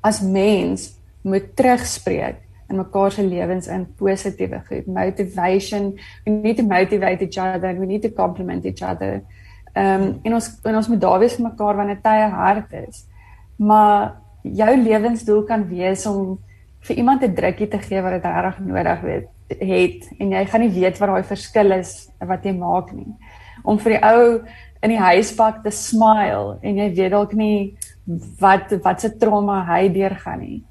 Speaker 2: as mens moet terugspreek in mekaar se lewens in positiewe goed. Motivation, we need to motivate each other, we need to compliment each other. Ehm um, en ons en ons moet daar wees vir mekaar wanneer tye hard is. Maar jou lewensdoel kan wees om vir iemand 'n drukkie te gee wat dit reg nodig het het en jy gaan nie weet wat daai verskil is wat jy maak nie. Om vir die ou in die huispak te smile en jy weet dalk nie wat wat se trauma hy deurgaan nie.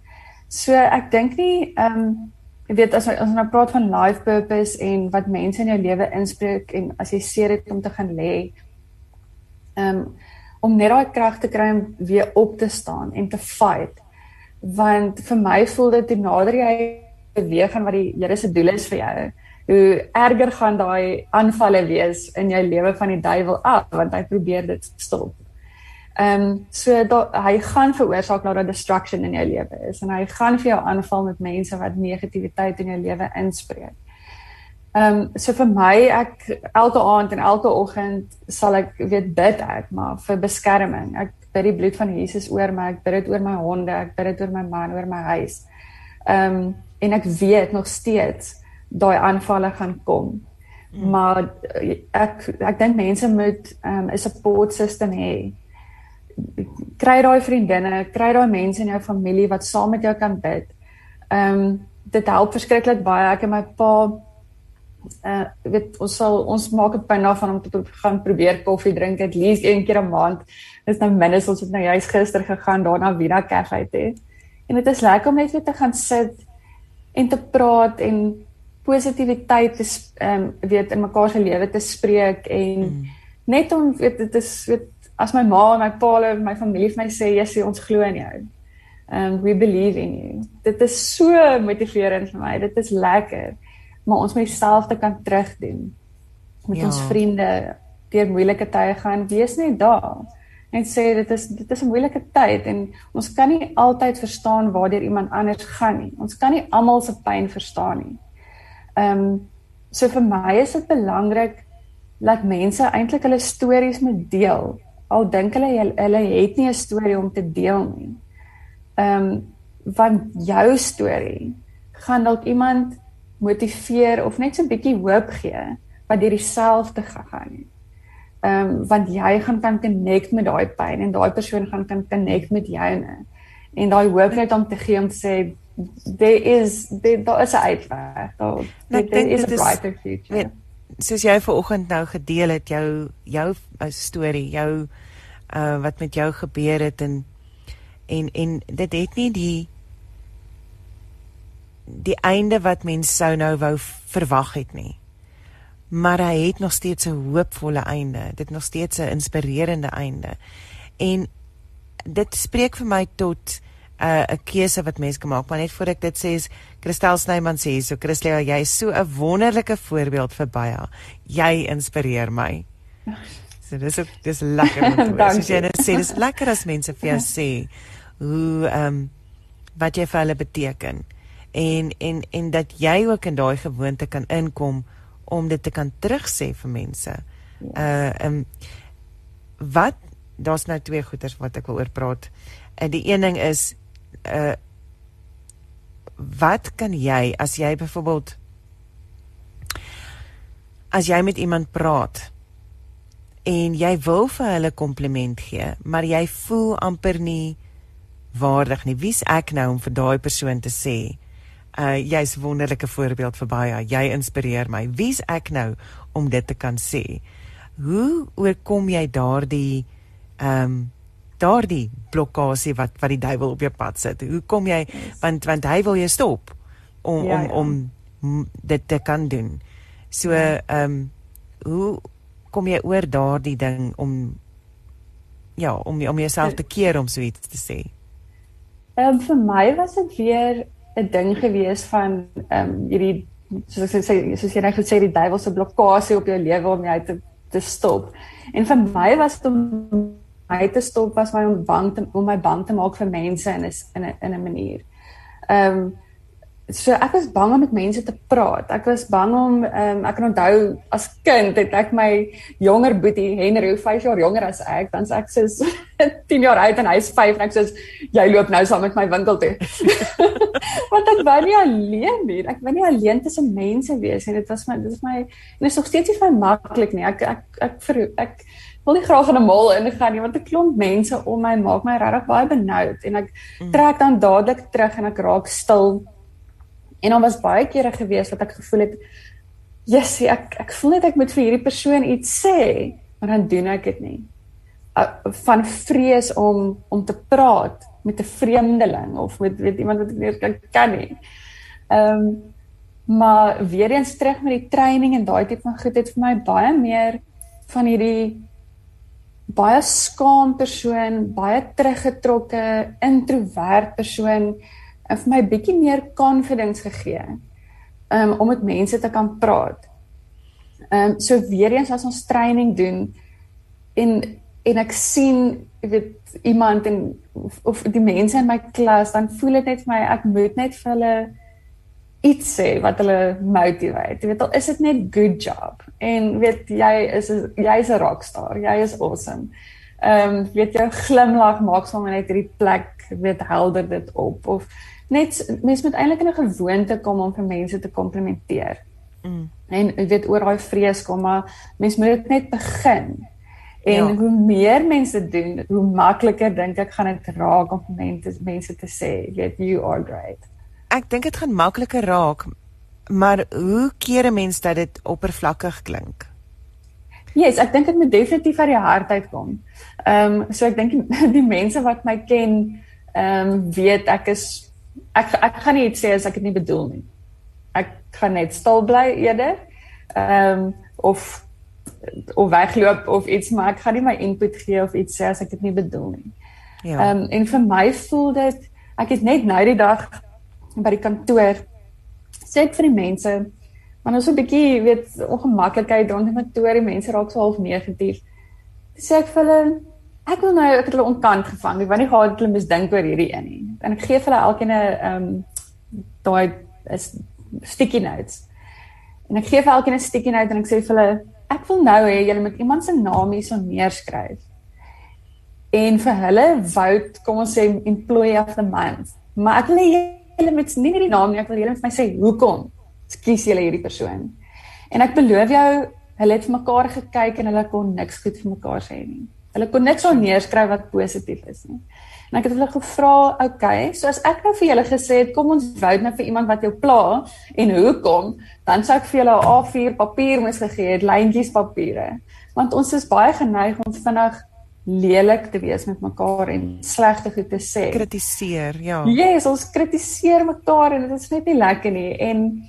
Speaker 2: So ek dink nie ehm um, jy weet as ons nou praat van life purpose en wat mense in jou lewe inspreek en as jy seer het om te gaan lê ehm um, om net daai krag te kry om weer op te staan en te fight want vir my voel dit hoe nader jy beweeg aan wat die Here se doel is vir jou, hoe erger gaan daai aanvalle wees in jou lewe van die duiwel af want hy probeer dit stop. Ehm um, so da, hy gaan veroorsaak dat daar destruction in jou lewe is en hy gaan vir jou aanval met mense wat negativiteit in jou lewe inspreek. Ehm um, so vir my ek elke aand en elke oggend sal ek weet bid ek maar vir beskerming. Ek bid die bloed van Jesus oor my, ek bid dit oor my honde, ek bid dit oor my man, oor my huis. Ehm um, en ek weet nog steeds daai aanvalle gaan kom. Mm. Maar eh, ek ek dink mense moet ehm, 'n um, support system hê. Kry daai vriendinne, kry daai mense in jou familie wat saam met jou kan bid. Ehm um, dit help verskriklik baie. Ek en my pa uh weet ons sal ons maak 'n punt daarvan om te gaan probeer koffie drink at least een keer 'n maand. Dis nou minstens ons het nou juist gister gegaan daarna Vina Cafe toe. En dit is lekker om net weer te gaan sit en te praat en positiwiteit te ehm um, weet in mekaar se lewe te spreek en mm. net om weet dit is weet as my ma en my pa en my familie vir my sê jy ons glo in jou. Um we believe in you. Dit is so motiverend vir my. Dit is lekker. Maar ons moet dieselfde kan terugdoen. Met ja. ons vriende deur moeilike tye gaan, wees net daar en sê dit is dit is 'n moeilike tyd en ons kan nie altyd verstaan waartoe iemand anders gaan nie. Ons kan nie almal se pyn verstaan nie. Ehm um, so vir my is dit belangrik dat mense eintlik hulle stories moet deel. Al dink hulle hulle het nie 'n storie om te deel nie. Ehm um, want jou storie gaan dalk iemand motiveer of net so 'n bietjie hoop gee wat deur dieselfde gegaan het. Ehm um, want jy gaan kan connect met daai pyn en daai persoon gaan kan connect met joune. En daai hoop net om te gee om te sê there is there, there is a uitweg. Daar there, there is a brighter future. Weet,
Speaker 1: soos jy vanoggend nou gedeel het jou jou uh, storie, jou uh wat met jou gebeur het en en en dit het nie die die einde wat mens sou nou wou verwag het nie. Maar hy het nog steeds 'n hoopvolle einde. Dit nog steeds 'n inspirerende einde. En dit spreek vir my tot 'n uh, 'n keuse wat mense kan maak. Maar net voor ek dit sê is Christel Snyman sê so Christel, jy is so 'n wonderlike voorbeeld vir baie. Jy inspireer my. So dis ook dis lekker om te hoor. Soos jy net sê, dis lekker as mense vir jou sê hoe ehm um, wat jy vir hulle beteken. En en en dat jy ook in daai gewoonte kan inkom om dit te kan terugsê vir mense. Uh ehm um, wat daar's nou twee goeters wat ek wil oor praat. En die een ding is uh wat kan jy as jy byvoorbeeld as jy met iemand praat en jy wil vir hulle kompliment gee, maar jy voel amper nie waardig nie. Wie's ek nou om vir daai persoon te sê, uh jy's 'n wonderlike voorbeeld vir baie. Jy inspireer my. Wie's ek nou om dit te kan sê? Hoe oorkom jy daardie ehm um, daardie blokkade wat wat die duiwel op jou pad sit? Hoe kom jy yes. want want hy wil jou stop om ja, om ja. om dit te kan doen. So ja. ehm ja. um, hoe kom jy oor daardie ding om ja, om om jouself te keer om so iets te sê?
Speaker 2: Ehm um, vir my was dit weer 'n ding gewees van ehm um, hierdie soos ek sê soos jy net gesê die duiwel se blokkade op jou lewe om jy te te stop. En vir my was dit om my te stop was my om bang te om my bang te maak vir mense in 'n in 'n in 'n manier. Ehm um, So ek was bang om met mense te praat. Ek was bang om um, ek kan onthou as kind het ek my jonger boetie Henry, 5 jaar jonger as ek, dan sê ek soos 10 jaar oud en hy's 5 en ek sê jy loop nou saam met my winkel toe. Want ek wou nie alleen nie. Ek wou nie alleen tussen mense wees nie. Dit was my dit is my en dit is nog steeds nie vir my maklik nie. Ek ek ek vir ek wil nie graag in 'n mall ingaan nie want 'n klomp mense om my maak my regtig baie benoud en ek mm. trek dan dadelik terug en ek raak stil En dan was baie kere gewees wat ek gevoel het Jessie, ek ek voel net ek moet vir hierdie persoon iets sê, maar dan doen ek dit nie. Van vrees om om te praat met 'n vreemdeling of met weet iemand wat ek nie kan ken nie. Ehm um, maar weer eens terug met die training en daai tipe van goed het vir my baie meer van hierdie baie skaam persoon, baie teruggetrokke, introvert persoon en vir my bietjie meer confidence gegee um, om met mense te kan praat. Ehm um, so weer eens as ons training doen en en ek sien ek weet iemand en of, of die mense in my klas dan voel dit net vir my ek moet net vir hulle iets sê wat hulle motivate. Jy weet al is dit net good job. En weet jy is jy's 'n rockstar. Jy is awesome. Ehm um, weet jou glimlag maak sommer net hierdie plek weet helder dit op of net mens moet eintlik in 'n gewoonte kom om vir mense te komplimenteer. Mm. En jy weet oor daai vrees kom maar mens moet dit net begin. En ja. hoe meer mense doen, hoe makliker dink ek gaan dit raak om mense mense te sê, weet you are great.
Speaker 1: Ek dink dit gaan makliker raak. Maar hoe keer 'n mens dat dit oppervlakkig klink?
Speaker 2: Ja, yes, ek dink dit moet definitief uit die hart uitkom. Ehm um, so ek dink die, die mense wat my ken, ehm um, weet ek is ek ek gaan nie iets sê as ek dit nie bedoel nie. Ek gaan net stil bly eerder. Ehm um, of of wegloop of iets maar ek gaan nie my input gee of iets sê as ek dit nie bedoel nie. Ja. Ehm um, en vir my voel dit ek het net nou die dag by die kantoor sê ek vir die mense maar ons 'n bietjie weet ongemaklikheid rondom die kantoor, die mense raak so half negatief. Sê ek vir hulle ek wil nou ek het hulle ontkant gevang. Ek wou nie gehad hulle mis dink oor hierdie een nie. En ek gee vir hulle elkeen 'n ehm daai is sticky notes. En ek gee vir elkeen 'n sticky note en ek sê vir hulle ek wil nou hê julle moet iemand se naam hierso neerskryf. En vir hulle vote kom ons sê employee of the month. Maar ek wil julle met nie die naam nie, ek wil julle vir my sê hoekom kies julle hierdie persoon. En ek beloof jou hulle het vir mekaar gekyk en hulle kon niks goed vir mekaar sê nie. Hulle kon niks aan neerskryf wat positief is nie. En ek het hulle gevra, "Oké, okay, so as ek nou vir julle gesê het kom ons vote nou vir iemand wat jou pla en hoekom, dan sou ek vir julle 'n A4 papier moes gegee het, lyntjies papiere." Want ons is baie geneig om vinnig lelik te wees met mekaar en slegte goed te sê.
Speaker 1: Kritiseer, ja.
Speaker 2: Ja, yes, ons kritiseer mekaar en dit is net nie lekker nie en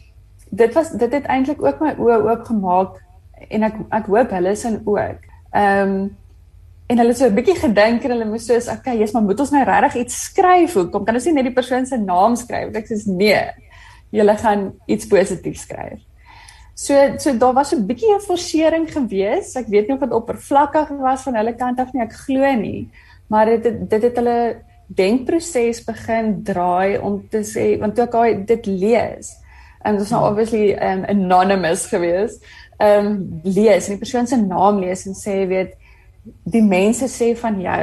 Speaker 2: dit was dit het eintlik ook my oë oopgemaak en ek ek hoop hulle sin ook. Ehm um, en hulle het so 'n bietjie gedink en hulle moes so is, okay, jy's maar moet ons nou regtig iets skryf? Hoekom kan ons nie net die persoon se naam skryf? Ek sê nee. Julle gaan iets positiefs skryf. So so daar was 'n bietjie 'n forsering gewees. Ek weet nie of dit oppervlakkig was van hulle kant af nie, ek glo nie. Maar dit dit het hulle denkproses begin draai om te sê want toe ek daai dit lees en dit is nou obviously um, anonymous gewees. Ehm um, lees en die persoon se naam lees en sê weet die mense sê van jou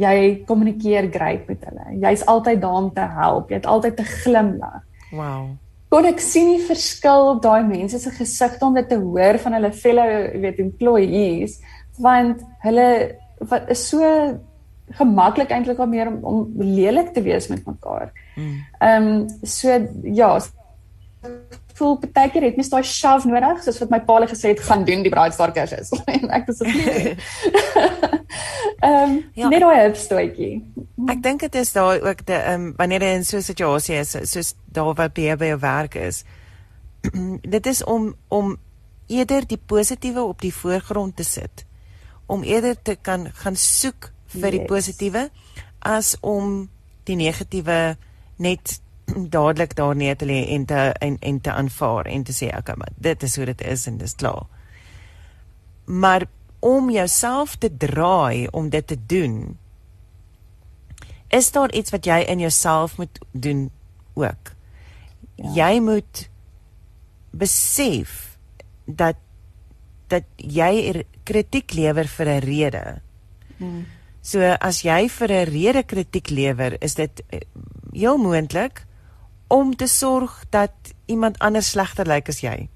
Speaker 2: jy kommunikeer great met hulle. Jy's altyd daar om te help. Jy het altyd 'n glimlag.
Speaker 1: Wow.
Speaker 2: Kon ek sien die verskil op daai mense se gesigte om dit te hoor van hulle fellow, weet employees, want hulle wat is so gemaklik eintlik om meer om, om lelik te wees met mekaar.
Speaker 1: Mm.
Speaker 2: Ehm um, so ja, voel baie keer het mens daai shove nodig soos wat my pa gele gesê het gaan doen die braaistar kursus en ek dis of nie. Ehm ja, net daai hupstootjie.
Speaker 1: Ek dink dit is daai ook die ehm um, wanneer jy in so 'n situasie is soos daar waar jy by jou werk is. dit is om om eerder die positiewe op die voorgrond te sit. Om eerder te kan gaan soek vir yes. die positiewe as om die negatiewe net dadelik daar neer te lê en te en en te aanvaar en te sê okay maar dit is hoe dit is en dis klaar. Maar om jouself te draai om dit te doen is daar iets wat jy in jouself moet doen ook. Ja. Jy moet besef dat dat jy kritiek lewer vir 'n rede. Hmm. So as jy vir 'n rede kritiek lewer, is dit eh, heel moontlik om te sorg dat iemand anders slegter lyk as jy.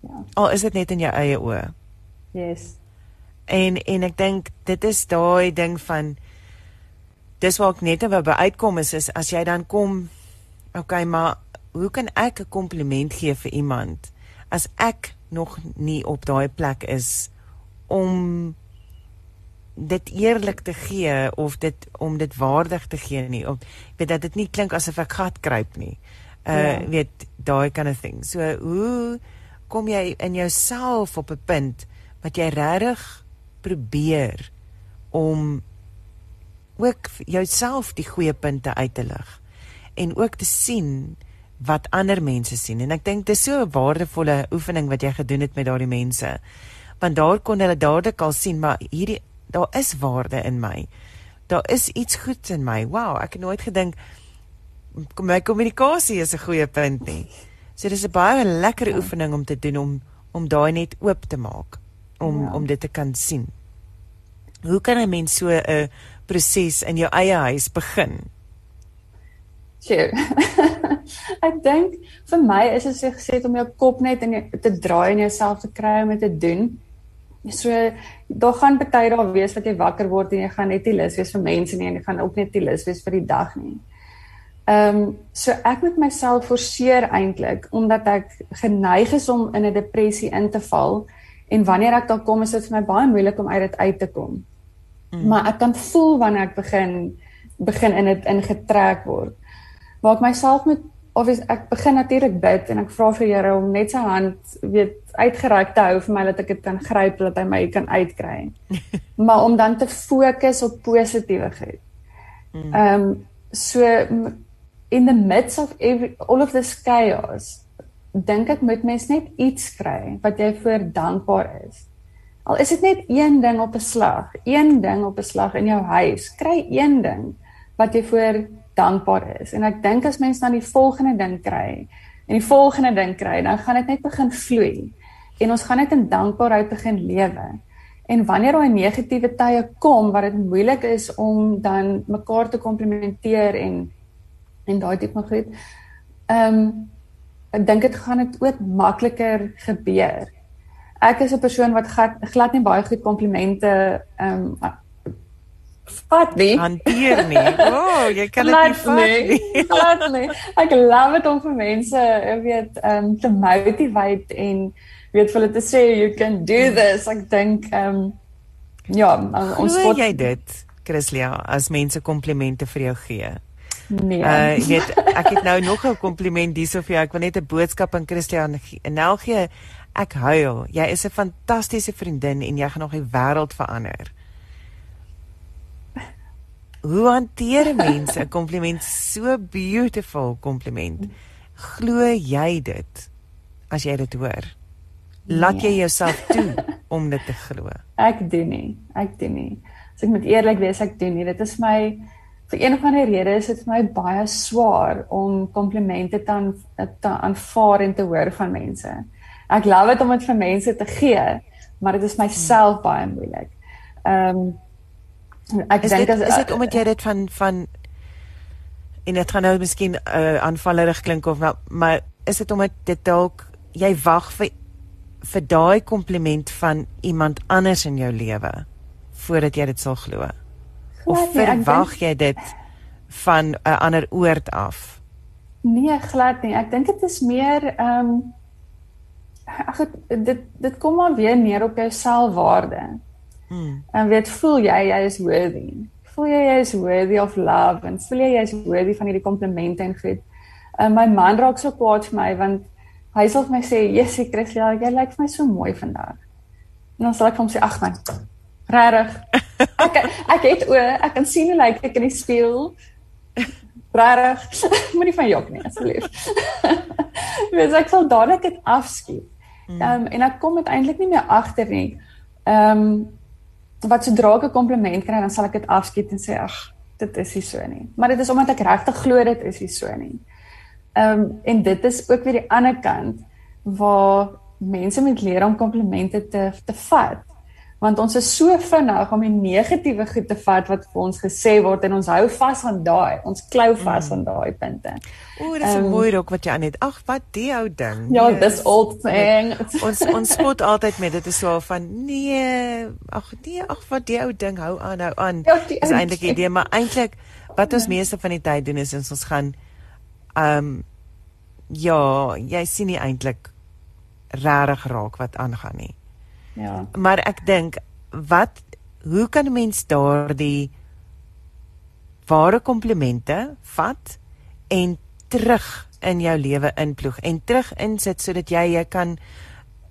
Speaker 1: Ja. Al is dit net in jou eie oë.
Speaker 2: Yes.
Speaker 1: En en ek dink dit is daai ding van dis waar ek net wou by uitkom is, is as jy dan kom okay, maar hoe kan ek 'n kompliment gee vir iemand as ek nog nie op daai plek is om dit eerlik te gee of dit om dit waardig te gee nie of weet dat dit nie klink asof ek gat kruip nie uh ja. weet daai kind of thing. So hoe kom jy in jouself op 'n punt wat jy regtig probeer om ook jouself die goeie punte uit te lig en ook te sien wat ander mense sien en ek dink dit is so 'n waardevolle oefening wat jy gedoen het met daardie mense want daar kon hulle dadelik al sien maar hierdie daar is waarde in my daar is iets goeds in my wow ek het nooit gedink my kommunikasie is 'n goeie punt nie. So dis 'n baie lekker ja. oefening om te doen om om daai net oop te maak om ja. om dit te kan sien. Hoe kan 'n mens so 'n proses in jou eie huis begin?
Speaker 2: Sjoe. ek dink vir my is dit so gesê om jou kop net in jou, te draai en jouself te kry om dit te doen. So daar gaan baie daar wees wat jy wakker word en jy gaan net nie lus wees vir mense nie en jy gaan ook net nie lus wees vir die dag nie. Ehm um, so ek moet myself forceer eintlik omdat ek geneig is om in 'n depressie in te val en wanneer ek daar kom is dit vir my baie moeilik om uit dit uit te kom. Mm. Maar ek kan voel wanneer ek begin begin in dit ingetrek word. Waar ek myself moet of ek begin natuurlik bid en ek vra vir Here om net sy hand weet uitgereik te hou vir my dat ek dit kan gryp dat hy my kan uitkry. maar om dan te fokus op positiewe goed. Mm. Ehm um, so in the midst of every all of this chaos dink ek moet mens net iets kry wat jy voor dankbaar is. Al is dit net een ding op 'n slag, een ding op 'n slag in jou huis, kry een ding wat jy voor dankbaar is. En ek dink as mens dan die volgende ding kry en die volgende ding kry, dan gaan dit net begin vloei. En ons gaan net in dankbaarheid begin lewe. En wanneer daai negatiewe tye kom wat dit moeilik is om dan mekaar te komplimenteer en en daai tipe goed. Ehm um, ek dink dit gaan dit ook makliker gebeur. ek is 'n persoon wat glad, glad nie baie goed komplimente ehm um, vat nie.
Speaker 1: Hanteer nie. O, oh, jy kan dit nie vat nie.
Speaker 2: Glad nie. Ek love dit om vir mense, jy weet, ehm um, te motivate en weet vir hulle te sê you can do this. Ek dink ehm um, ja,
Speaker 1: ons wat jy dit, Chrislia, as mense komplimente vir jou gee.
Speaker 2: Nee. Uh
Speaker 1: jy weet, ek het nou nog 'n kompliment hierso vir jou. Ek wil net 'n boodskap aan Chrislia en Nelgie. Ek huil. Jy is 'n fantastiese vriendin en jy gaan nog die wêreld verander. Hoe hanteer mense 'n kompliment so beautiful kompliment? Glo jy dit as jy dit hoor? Laat nee. jy jouself toe om dit te glo?
Speaker 2: Ek doen nie. Ek doen nie. As ek moet eerlik wees, ek doen nie. Dit is my vir een of ander rede is dit vir my baie swaar om komplimente te aan, te aanvaar en te hoor van mense. Ek love dit om dit vir mense te gee, maar dit is myself baie moeilik. Ehm um,
Speaker 1: ek dink dit is dit omdat jy dit van van en dit gaan nou miskien uh, aanvallerig klink of wel, maar is dit omdat dit dalk jy wag vir vir daai kompliment van iemand anders in jou lewe voordat jy dit sal glo? Of verwag jy dit van 'n ander oord af?
Speaker 2: Nee, glad nie. Ek dink dit is meer ehm um, ag dit dit kom maar weer neer op jou selfwaarde. Hmm. En weet voel jy jy is worthy? Voel jy jy is worthy of love en voel jy jy is worthy van hierdie komplimente en goed? En my man raak so kwaad vir my want hy sê vir my sê, "Jessie, Christia, jy lyk vir my so mooi vandag." En dan sê ek hom sê, "Ag man, regtig. Ek ek het o, ek kan sien hoe lyk ek in die spieël." Regtig. Moenie van jok nie, asseblief. Wees ek sal dadelik dit afskiet. Hmm. Ehm um, en ek kom dit eintlik nie meer agter nie. Ehm um, wat sodra ek 'n kompliment kry, dan sal ek dit afskiet en sê ag, dit is nie so nie. Maar dit is omdat ek regtig glo dit is nie so nie. Ehm um, en dit is ook weer die ander kant waar mense moet leer om komplimente te te vat want ons is so vinnig om die negatiewe goed te vat wat vir ons gesê word en ons hou vas aan daai ons klou vas mm. aan daai punte.
Speaker 1: O, dis 'n um, mooi rok wat jy aan het. Ag, wat die ou ding.
Speaker 2: Ja, yes. dis old thing.
Speaker 1: ons ons spot altyd met dit is so van nee, ag nee, ag wat die ou ding hou aan, hou aan. Ja, is eintlik idee, maar eintlik wat ons ja. meeste van die tyd doen is ons gaan ehm um, ja, jy sien nie eintlik regtig raak wat aangaan nie.
Speaker 2: Ja.
Speaker 1: Maar ek dink wat hoe kan 'n mens daardie ware komplimente vat en terug in jou lewe inploeg en terug insit sodat jy jy kan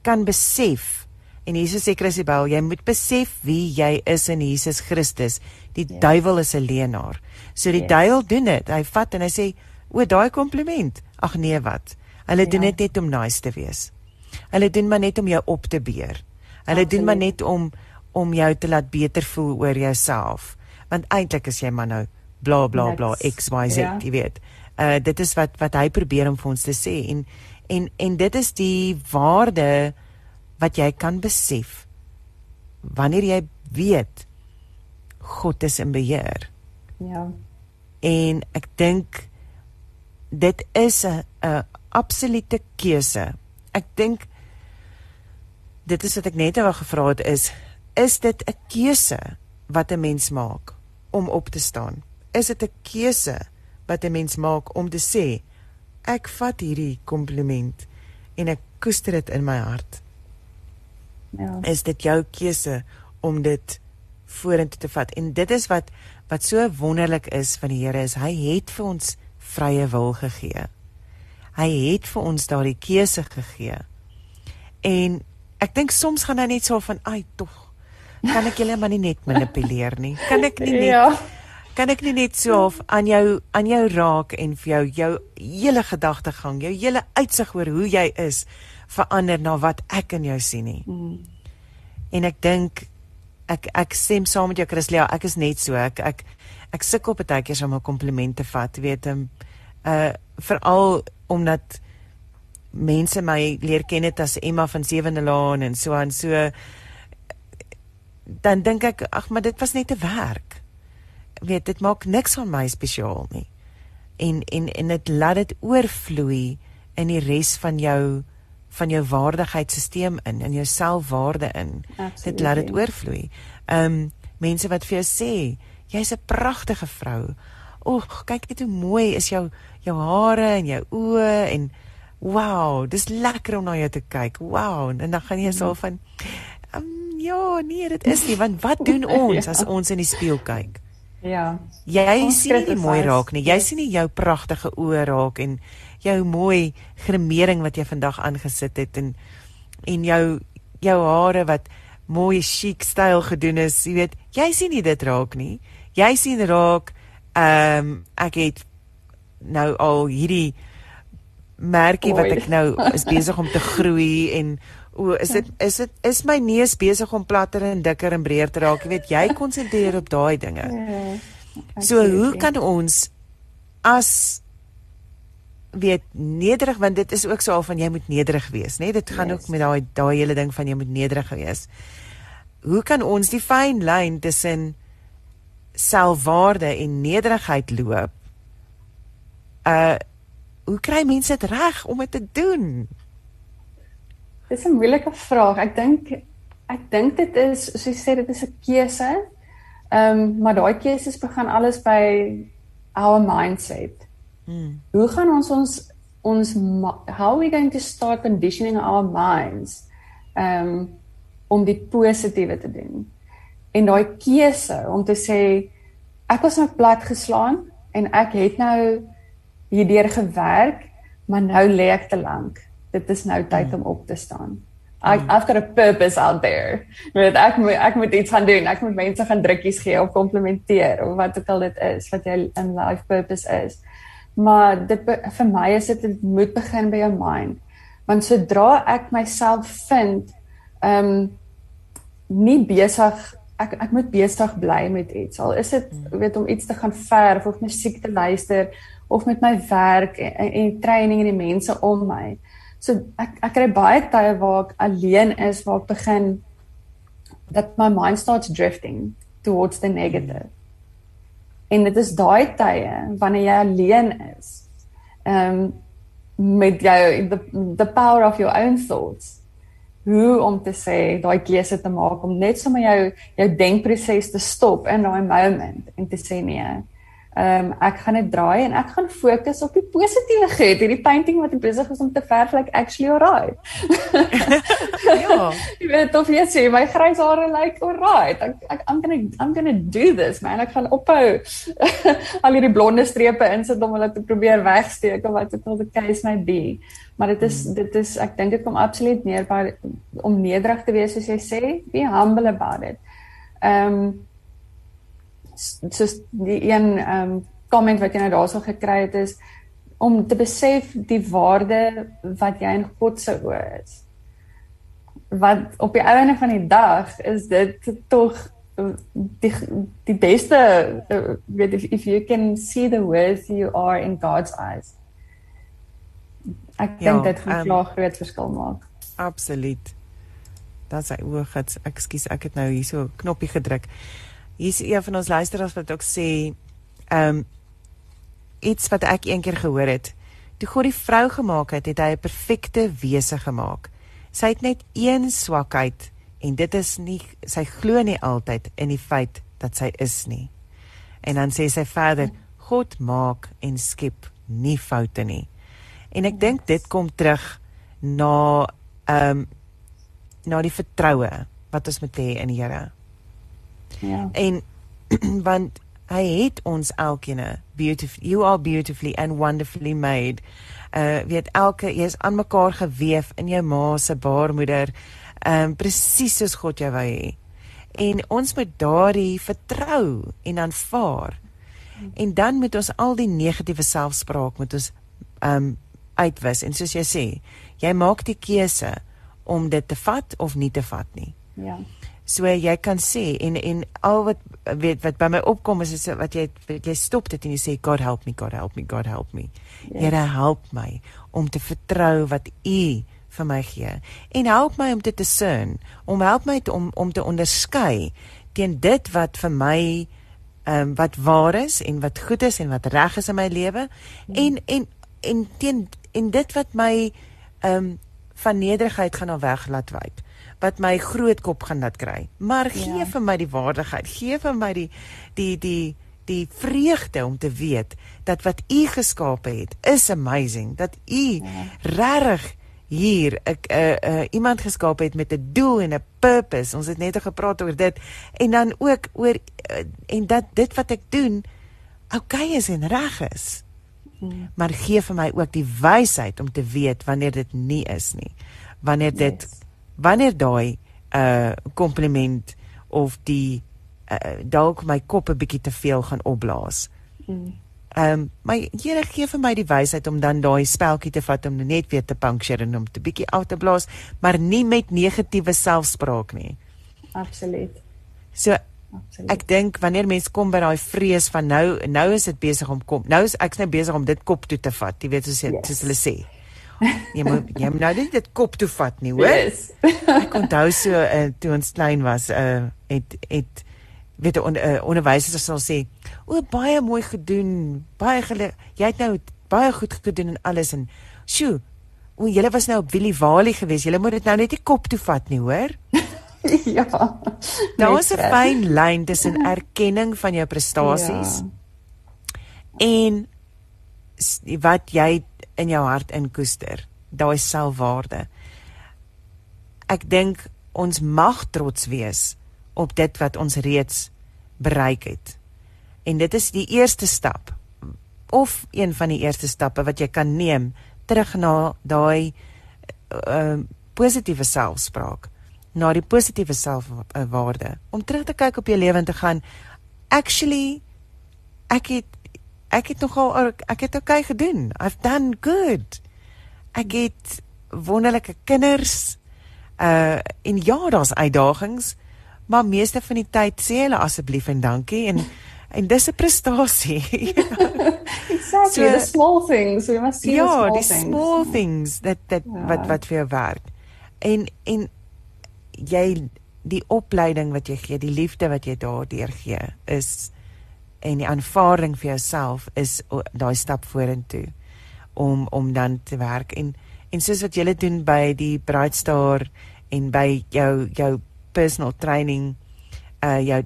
Speaker 1: kan besef en Jesus sê Christebel jy moet besef wie jy is in Jesus Christus die yes. duiwel is 'n leienaar so die yes. duiwel doen dit hy vat en hy sê o daai kompliment ag nee wat hulle ja. doen dit net om nice te wees hulle doen maar net om jou op te beer Hulle doen maar net om om jou te laat beter voel oor jouself. Want eintlik is jy maar nou bla bla bla XYZ, ja. jy weet. Uh dit is wat wat hy probeer om vir ons te sê en en en dit is die waarde wat jy kan besef wanneer jy weet God is in beheer.
Speaker 2: Ja.
Speaker 1: En ek dink dit is 'n 'n absolute keuse. Ek dink dit is wat ek net wou gevra het is is dit 'n keuse wat 'n mens maak om op te staan? Is dit 'n keuse wat 'n mens maak om te sê ek vat hierdie kompliment en ek koester dit in my hart? Ja. Is dit jou keuse om dit vorentoe te vat? En dit is wat wat so wonderlik is van die Here is hy het vir ons vrye wil gegee. Hy het vir ons daardie keuse gegee. En ek dink soms gaan hy net so van ai tog kan ek julle maar nie net manipuleer nie kan ek nie net ja. kan ek nie net so of aan jou aan jou raak en vir jou jou hele gedagtegang jou hele uitsig oor hoe jy is verander na wat ek in jou sien nie mm. en ek dink ek ek stem saam met jou Chrislia ek is net so ek ek ek sukkel baie keer om 'n kompliment te vat weet um, uh veral omdat mense my leer ken dit as Emma van Sewende Laan en so aan so dan dink ek ag maar dit was net 'n werk. Weet dit maak niks van my spesiaal nie. En en en dit laat dit oorvloei in die res van jou van jou waardigheidsstelsel in in jou selfwaarde in.
Speaker 2: Absolutely.
Speaker 1: Dit laat dit oorvloei. Ehm um, mense wat vir jou sê, jy's 'n pragtige vrou. Oeg, kyk net hoe mooi is jou jou hare en jou oë en wow, dis lekker om na jou te kyk. Wow, en dan gaan jy so van um, ja, nee, dit is nie want wat doen ons ja. as ons in die spieël kyk?
Speaker 2: Ja.
Speaker 1: Jy
Speaker 2: Ons
Speaker 1: sien nie mooi raak nie. Jy sien nie jou pragtige oë raak en jou mooi gremering wat jy vandag aangesit het en en jou jou hare wat mooi chic styl gedoen is. Jy weet, jy sien nie dit raak nie. Jy sien raak ehm um, ek het nou al hierdie merkie wat ek nou is besig om te groei en o, is dit is dit is my neus besig om platter en dikker en breër te raak. Jy weet, jy konsentreer op daai dinge.
Speaker 2: Ja.
Speaker 1: So hoe kan ons as weet nederig want dit is ook so al van jy moet nederig wees, né? Nee? Dit gaan
Speaker 2: Yes.
Speaker 1: ook met daai daai hele ding van jy moet nederig wees. Hoe kan ons die fyn lyn tussen selfwaarde en nederigheid loop? Uh hoe kry mense dit reg om dit te doen?
Speaker 2: Dis 'n moeilike vraag. Ek dink ek dink dit is soos jy sê dit is 'n keuse. Ehm um, maar daai keuses begin alles by our mindset.
Speaker 1: Hmm.
Speaker 2: Hoe gaan ons ons ons how are we going to start conditioning our minds um om die positiewe te doen? En daai keuse om te sê ek was nou plat geslaan en ek het nou hierdeur gewerk, maar nou lê ek te lank. Dit is nou tyd om op te staan. I, I've got a purpose out there. Weet ek moet ek moet iets gaan doen. Ek moet mense gaan drukkies gee of komplimenteer of wat ook al dit is wat jou in life purpose is. Maar dit vir my is dit dit moet begin by jou mind. Want sodra ek myself vind um nie besig ek ek moet besig bly met iets. Al is dit jy weet om iets te gaan verf of musiek te luister of met my werk en, en, training en die mense om my. So ek ek kry baie tye waar ek alleen is waar ek begin that my mind starts drifting towards the negative. En dit is daai tye wanneer jy alleen is. Ehm um, met jou the, the power of your own thoughts. Hoe om te sê daai keuse te maak om net sommer jou jou denkproses te stop in daai moment en te sê nee. Ehm um, ek gaan dit draai en ek gaan fokus op die positiewe goed. Hierdie painting wat ek besig is om te verf like actually alright.
Speaker 1: Ja.
Speaker 2: Jy weet of jy sê my grys hare lyk like, alright. Ek, ek I'm going to I'm going to do this man. Ek gaan ophou al hierdie blonde strepe insit om hulle te probeer wegsteek of wat ook al die case may be. Maar dit is dit is ek dink dit kom absoluut neer by om nederig te wees soos jy sê, be humble about it. Ehm um, soos die een ehm um, comment wat jy nou daarso gekry het is om te besef die waarde wat jy in God se oë is. Wat op die einde van die dag is dit tog die die beste eh, weet if, if you can see the worth you are in God's eyes. Ek
Speaker 1: Ja,
Speaker 2: dink dit gaan
Speaker 1: ehm,
Speaker 2: klaar groot verskil maak.
Speaker 1: Absoluut. Dat sy oog het. Ekskuus, ek het nou hierso 'n knoppie gedruk. Hier's een van ons luisteraars wat ook sê, ehm um, iets wat ek eendag gehoor het. Toe God die vrou gemaak het, het hy 'n perfekte wese gemaak. Sy het net een swakheid en dit is nie sy glo nie altyd in die feit dat sy is nie. En dan sê sy verder, God maak en skep nie foute nie. En ek dink dit kom terug na ehm um, na die vertroue wat ons moet hê in die Here.
Speaker 2: Ja.
Speaker 1: En want hy het ons elkeen beautiful you are beautifully and wonderfully made. Uh weet elke jy is aan mekaar gewewe in jou ma se baarmoeder. Um, presies soos God jou wou hê. En ons moet daardie vertrou en aanvaar. En dan moet ons al die negatiewe selfspraak moet ons um, uitwis en soos jy sê, jy maak die keuse om dit te vat of nie te vat nie.
Speaker 2: Ja.
Speaker 1: So jy kan sê en en al wat weet wat by my opkom is is wat jy wat jy stop dit en jy sê God help me God help me God help me.
Speaker 2: Yes.
Speaker 1: Here help my om te vertrou wat U vir my gee en help my om te discern om help my te, om om te onderskei teen dit wat vir my ehm um, wat waar is en wat goed is en wat reg is in my lewe en en en teen en dit wat my ehm um, van nederigheid gaan al weg laat wyk wat my groot kop gaan laat kry. Maar gee ja. vir my die waardigheid, gee vir my die die die die vreugde om te weet dat wat u geskaap het is amazing dat u ja. regtig hier ek uh, uh, iemand geskaap het met 'n doel en 'n purpose. Ons het net gepraat oor dit en dan ook oor uh, en dat dit wat ek doen oukei okay is en reg is. Hmm. Maar gee vir my ook die wysheid om te weet wanneer dit nie is nie. Wanneer dit yes. Wanneer daai 'n uh, kompliment of die uh, dalk my kop 'n bietjie te veel gaan opblaas. Hmm. Ehm um, my Here gee vir my die wysheid om dan daai speltjie te vat om net weer te puncture en om te bietjie uit te blaas, maar nie met negatiewe selfspraak nie.
Speaker 2: Absoluut.
Speaker 1: So Absoluut. Ek dink wanneer mense kom by daai vrees van nou nou is dit besig om kom. Nou is ek's nou besig om dit kop toe te vat. Jy weet soos yes. soos hulle sê. Jy moet jy moet nou net dit kop toe vat nie, hoor? Yes. ek onthou so uh, toe ons klein was, uh het het weet 'n on, uh, onderwyser sal sê, "O, baie mooi gedoen. Baie gele jy het nou baie goed gedoen en alles en sjoe, o, julle was nou op Willie Valley geweest. Julle moet dit nou net die kop toe vat nie, hoor?"
Speaker 2: ja.
Speaker 1: Daar is 'n fyn lyn tussen erkenning van jou prestasies ja. en wat jy in jou hart inkoester, daai selfwaarde. Ek dink ons mag trots wees op dit wat ons reeds bereik het. En dit is die eerste stap of een van die eerste stappe wat jy kan neem terug na daai uh positiewe selfspraak, na die positiewe selfwaarde om terug te kyk op jou lewe en te gaan actually ek het ek het nogal ek het okay gedoen. I've done good. Ek het wonderlike kinders uh en ja, daar's uitdagings, maar meeste van die tyd sê hulle asseblief en dankie en en dis 'n prestasie.
Speaker 2: exactly, so, the small things. We must see ja, the small
Speaker 1: things. Ja, die small things that that ja. wat wat vir jou werk. En en jy die opleiding wat jy gee, die liefde wat jy daardeur gee is en die aanvaarding vir jouself is daai stap vorentoe om om dan te werk en en soos wat jy doen by die Bright Star en by jou jou personal training uh jou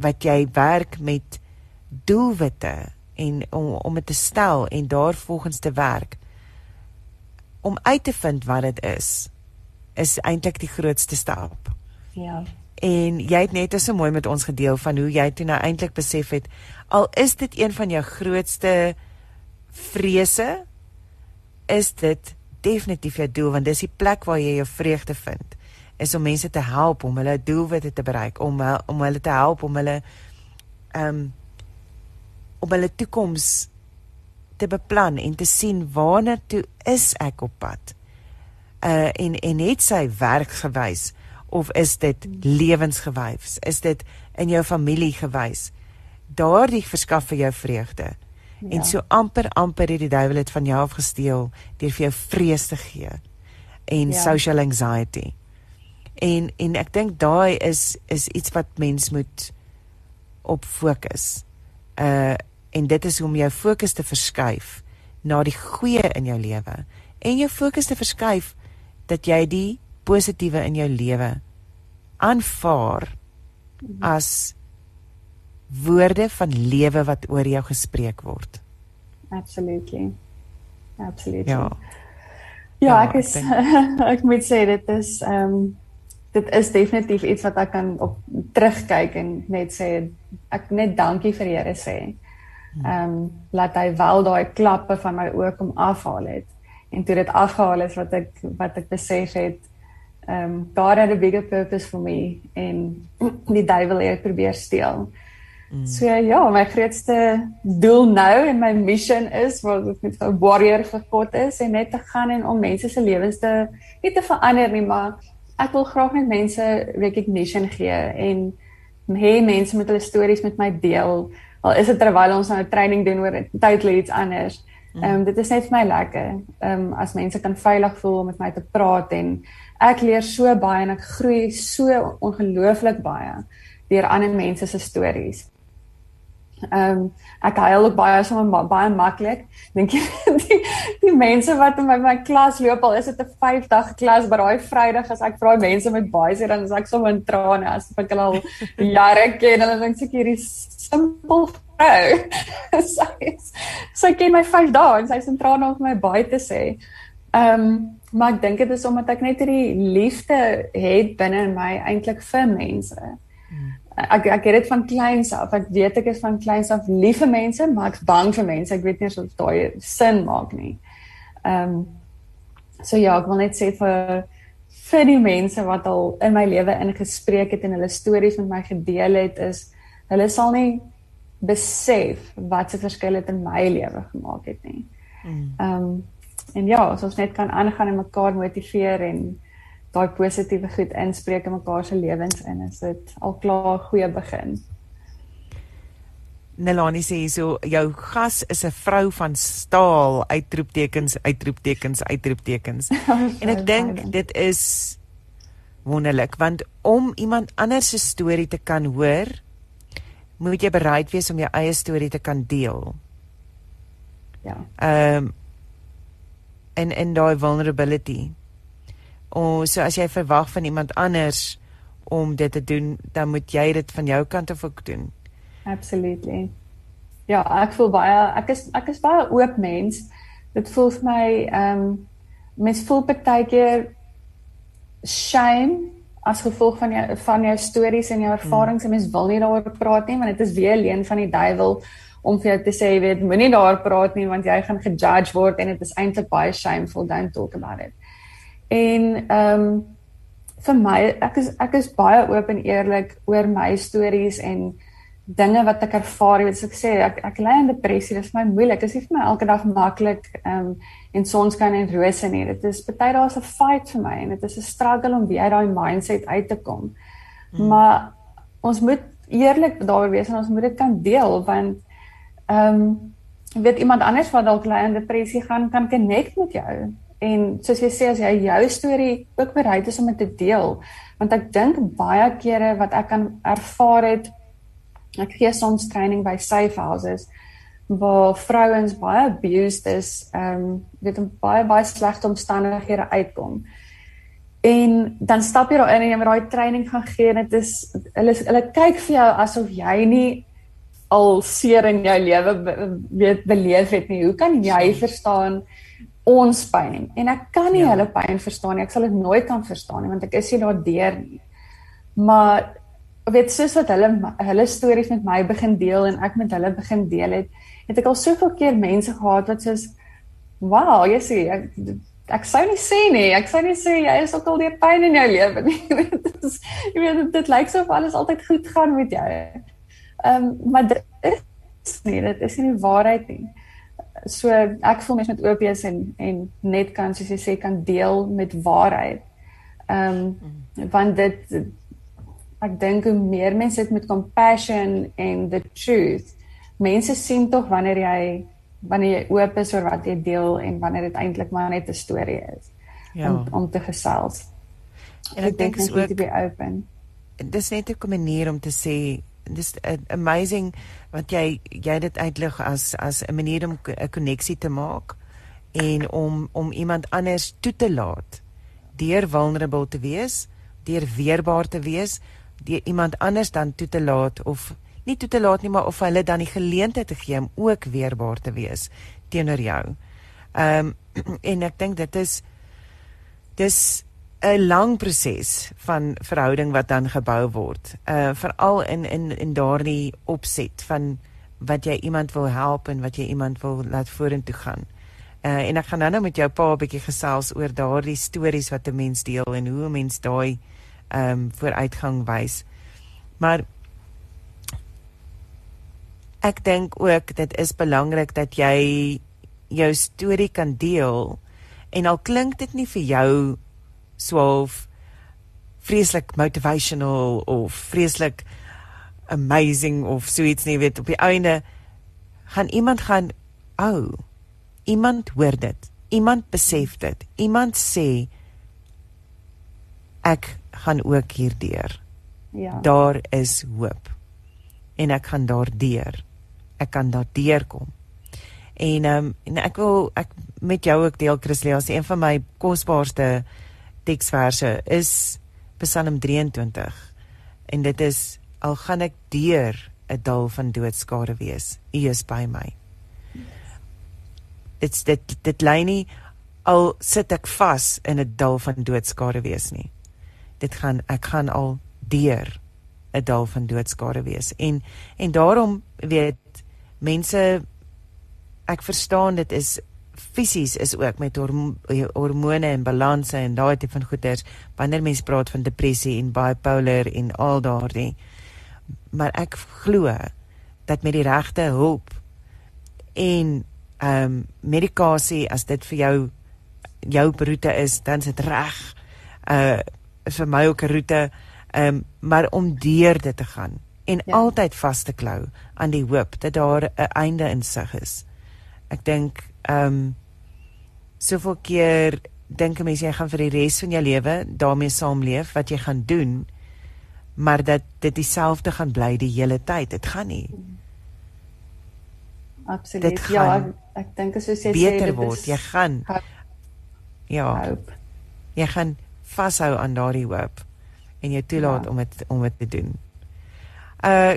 Speaker 1: wat jy werk met doelwitte en om om dit te stel en daarvolgens te werk om uit te vind wat dit is is eintlik die grootste stap.
Speaker 2: Ja.
Speaker 1: En jy het net so mooi met ons gedeel van hoe jy toe nou eintlik besef het al is dit een van jou grootste vrese is dit definitief jou doel want dis die plek waar jy jou vreugde vind is om mense te help om hulle doelwitte te bereik, om om hulle te help om hulle um, om hulle toekoms te beplan en te sien waarna toe is ek op pad. Uh en en het sy werk gewys of is dit lewensgewys? Is dit in jou familie gewys? Daardie verskaf vir jou vreugde. Ja. En so amper amper het die duiwel dit van jou afgesteel deur vir jou vrees te gee en ja. social anxiety. En en ek dink daai is is iets wat mens moet op fokus. Uh en dit is om jou fokus te verskuif na die goeie in jou lewe en jou fokus te verskuif dat jy die positiewe in jou lewe aanvaar as woorde van lewe wat oor jou gespreek word.
Speaker 2: Absolutely. Absolutely. Ja. Ja, ek is ek moet sê dit is ehm um, dit is definitief iets wat ek kan op terugkyk en net sê ek net dankie vir die Here sê. Hmm. Ehm um, laat hy wel daai klappe van my oë kom afhaal het. En toe dit afgehaal is wat ek wat ek besef het ehm um, God had a bigger purpose for me en die duiwel het probeer steel. Mm. So ja, my grootste doel nou en my mission is wat ek met 'n warrior vir God is en net te gaan en om mense se lewens te nie te verander nie, maar ek wil graag met mense recognition gee en hê mense moet hulle stories met my deel. Al is dit terwyl ons nou 'n training doen oor totally iets anders. Mm. Ehm um, dit is net vir my lekker. Ehm um, as mense kan veilig voel om met my te praat en ek leer so baie en ek groei so ongelooflik baie deur ander mense se stories. Ehm um, ek huil ook baie sommer baie maklik. Dink jy die, die mense wat in my my klas loop al is dit 'n 5 dag klas, maar daai Vrydag as ek vra mense met baie sê dan is ek sommer in trane as ek hulle al jare ken. Hulle dink seker hierdie simpel vrou. sy sy ken my 5 dae en sy's in trane om my baie te sê. Ehm um, maar ek dink dit is omdat ek net hierdie liefde het binne in my eintlik vir mense. Hmm. Ek ek het dit van kleins af. Ek weet ek is van kleins af lief vir mense, maar ek's bang vir mense. Ek weet nie of dit daai sin maak nie. Ehm um, so ja, ek wil net sê vir vir die mense wat al in my lewe ingespreek het en hulle stories met my gedeel het is hulle sal nie besef wat se verskil dit in my lewe gemaak het nie. Hmm. Ehm um, en ja, as ons net kan aangaan en mekaar motiveer en daai positiewe goed inspreek in mekaar se lewens in, is dit al klaar 'n goeie begin.
Speaker 1: Nelani sê so jou gas is 'n vrou van staal uitroeptekens uitroeptekens uitroeptekens. en ek dink dit is wonderlik want om iemand anders se storie te kan hoor moet jy bereid wees om jou eie storie te kan deel.
Speaker 2: Ja.
Speaker 1: Ehm um, in in daai vulnerability. O, so as jy verwag van iemand anders om dit te doen, dan moet jy dit van jou kant af ook doen.
Speaker 2: Absolutely. Ja, ek voel baie ek is ek is baie oop mens. Dit voel vir my ehm um, mens voel baie keer shame as gevolg van jou van jou stories en jou hmm. ervarings hmm. en mens wil nie daaroor praat nie want dit is weer leen van die duiwel om vir jou te sê jy weet moenie daar praat nie want jy gaan gejudge word en dit is eintlik baie shameful don't talk about it. En ehm um, vir my ek is ek is baie oop en eerlik oor my stories en dinge wat ek ervaar, jy weet soos ek sê ek ek ly in depressie, dit is vir my moeilik. Dit is nie vir my elke dag maklik ehm um, en sonskyn en rose nie. Dit is baie daar's 'n fight vir my en dit is 'n struggle om weer daai mindset uit te kom. Hmm. Maar ons moet eerlik daaroor wees en ons moet dit kan deel want ehm um, weet iemand anders wat dalk ly in depressie gaan kan connect met jou. En soos jy sê as jy jou storie ook bereid is om dit te deel, want ek dink baie kere wat ek kan ervaar het ek gee soms training by safe houses waar vrouens baie abused is, ehm um, weet in baie baie slegte omstandighede uitkom. En dan stap jy daar in en jy met daai training gaan gee en dit is hulle hulle kyk vir jou asof jy nie al seer in jou lewe weet beleef het nie. Hoe kan jy verstaan ons pyn? En ek kan nie ja. hulle pyn verstaan nie. Ek sal dit nooit kan verstaan nie want ek is nie daardeur nie. Maar weet soos wat hulle hulle stories met my begin deel en ek met hulle begin deel het, het ek al soveel keer mense gehad wat soos wow, jy sê ek ek sou nie sê nie, ek sou nie sê jy is ook al deur pyn in jou lewe nie. dit is jy weet dit, lyk soof alles altyd goed gaan met jou. Ehm um, maar dit is nie, dit is nie die waarheid nie. So ek voel mens met oop wees en en net kan soos jy sê kan deel met waarheid. Ehm um, want dit ek dink hoe meer mense dit met compassion en the truth mense sien tog wanneer jy wanneer jy oop is oor wat jy deel en wanneer dit eintlik maar net 'n storie is ja. om om te gesels
Speaker 1: en ek dink is ook to be open dis net 'n manier om te sê dis amazing wat jy jy dit uitlig as as 'n manier om 'n koneksie te maak en om om iemand anders toe te laat deur vulnerable te wees deur weerbaar te wees die iemand anders dan toe te laat of nie toe te laat nie maar of hulle dan die geleentheid te gee om ook weerbaar te wees teenoor jou. Ehm um, en ek dink dit is dis 'n lang proses van verhouding wat dan gebou word. Uh veral in in in daardie opset van wat jy iemand wil help en wat jy iemand wil laat vorentoe gaan. Uh en ek gaan nou-nou met jou pa 'n bietjie gesels oor daardie stories wat 'n mens deel en hoe 'n mens daai ehm um, vooruitgang wys. Maar ek dink ook dit is belangrik dat jy jou storie kan deel en al klink dit nie vir jou swaalf vreeslik motivational of vreeslik amazing of so iets nie weet op die einde gaan iemand gaan ou oh, iemand hoor dit iemand besef dit iemand sê ek gaan ook hierdeur. Ja. Daar is hoop. En ek gaan daardeur. Ek kan daardeur kom. En ehm um, en ek wil ek met jou ook deel Chrislia, is een van my kosbaarste teksverse is Psalm 23. En dit is al gaan ek deur 'n dal van doodskade wees, U is by my. Dit's dit dit lê nie al sit ek vas in 'n dal van doodskade wees nie. Dit gaan ek gaan al deur 'n dal van doodskade wees. En en daarom weet mense ek verstaan dit is fisies is ook met hormone en balanse en daai tipe van goeters wanneer mense praat van depressie en bipolar en al daardie maar ek glo dat met die regte hulp en ehm um, medikasie as dit vir jou jou roete is dan is dit reg uh vir my ook 'n roete ehm um, maar om deur dit te gaan en ja. altyd vas te klou aan die hoop dat daar 'n einde in sig is. Ek dink ehm um, soveel keer dink 'n mens jy gaan vir die res van jou lewe daarmee saamleef wat jy gaan doen maar dat dit dieselfde gaan bly die hele tyd. Dit gaan nie.
Speaker 2: Absoluut. Ja, ek, ek dink as jy sê
Speaker 1: beter word, jy gaan Ja. Hoop. Jy gaan vashou aan daardie hoop en jy toelaat ja. om dit om dit te doen. Uh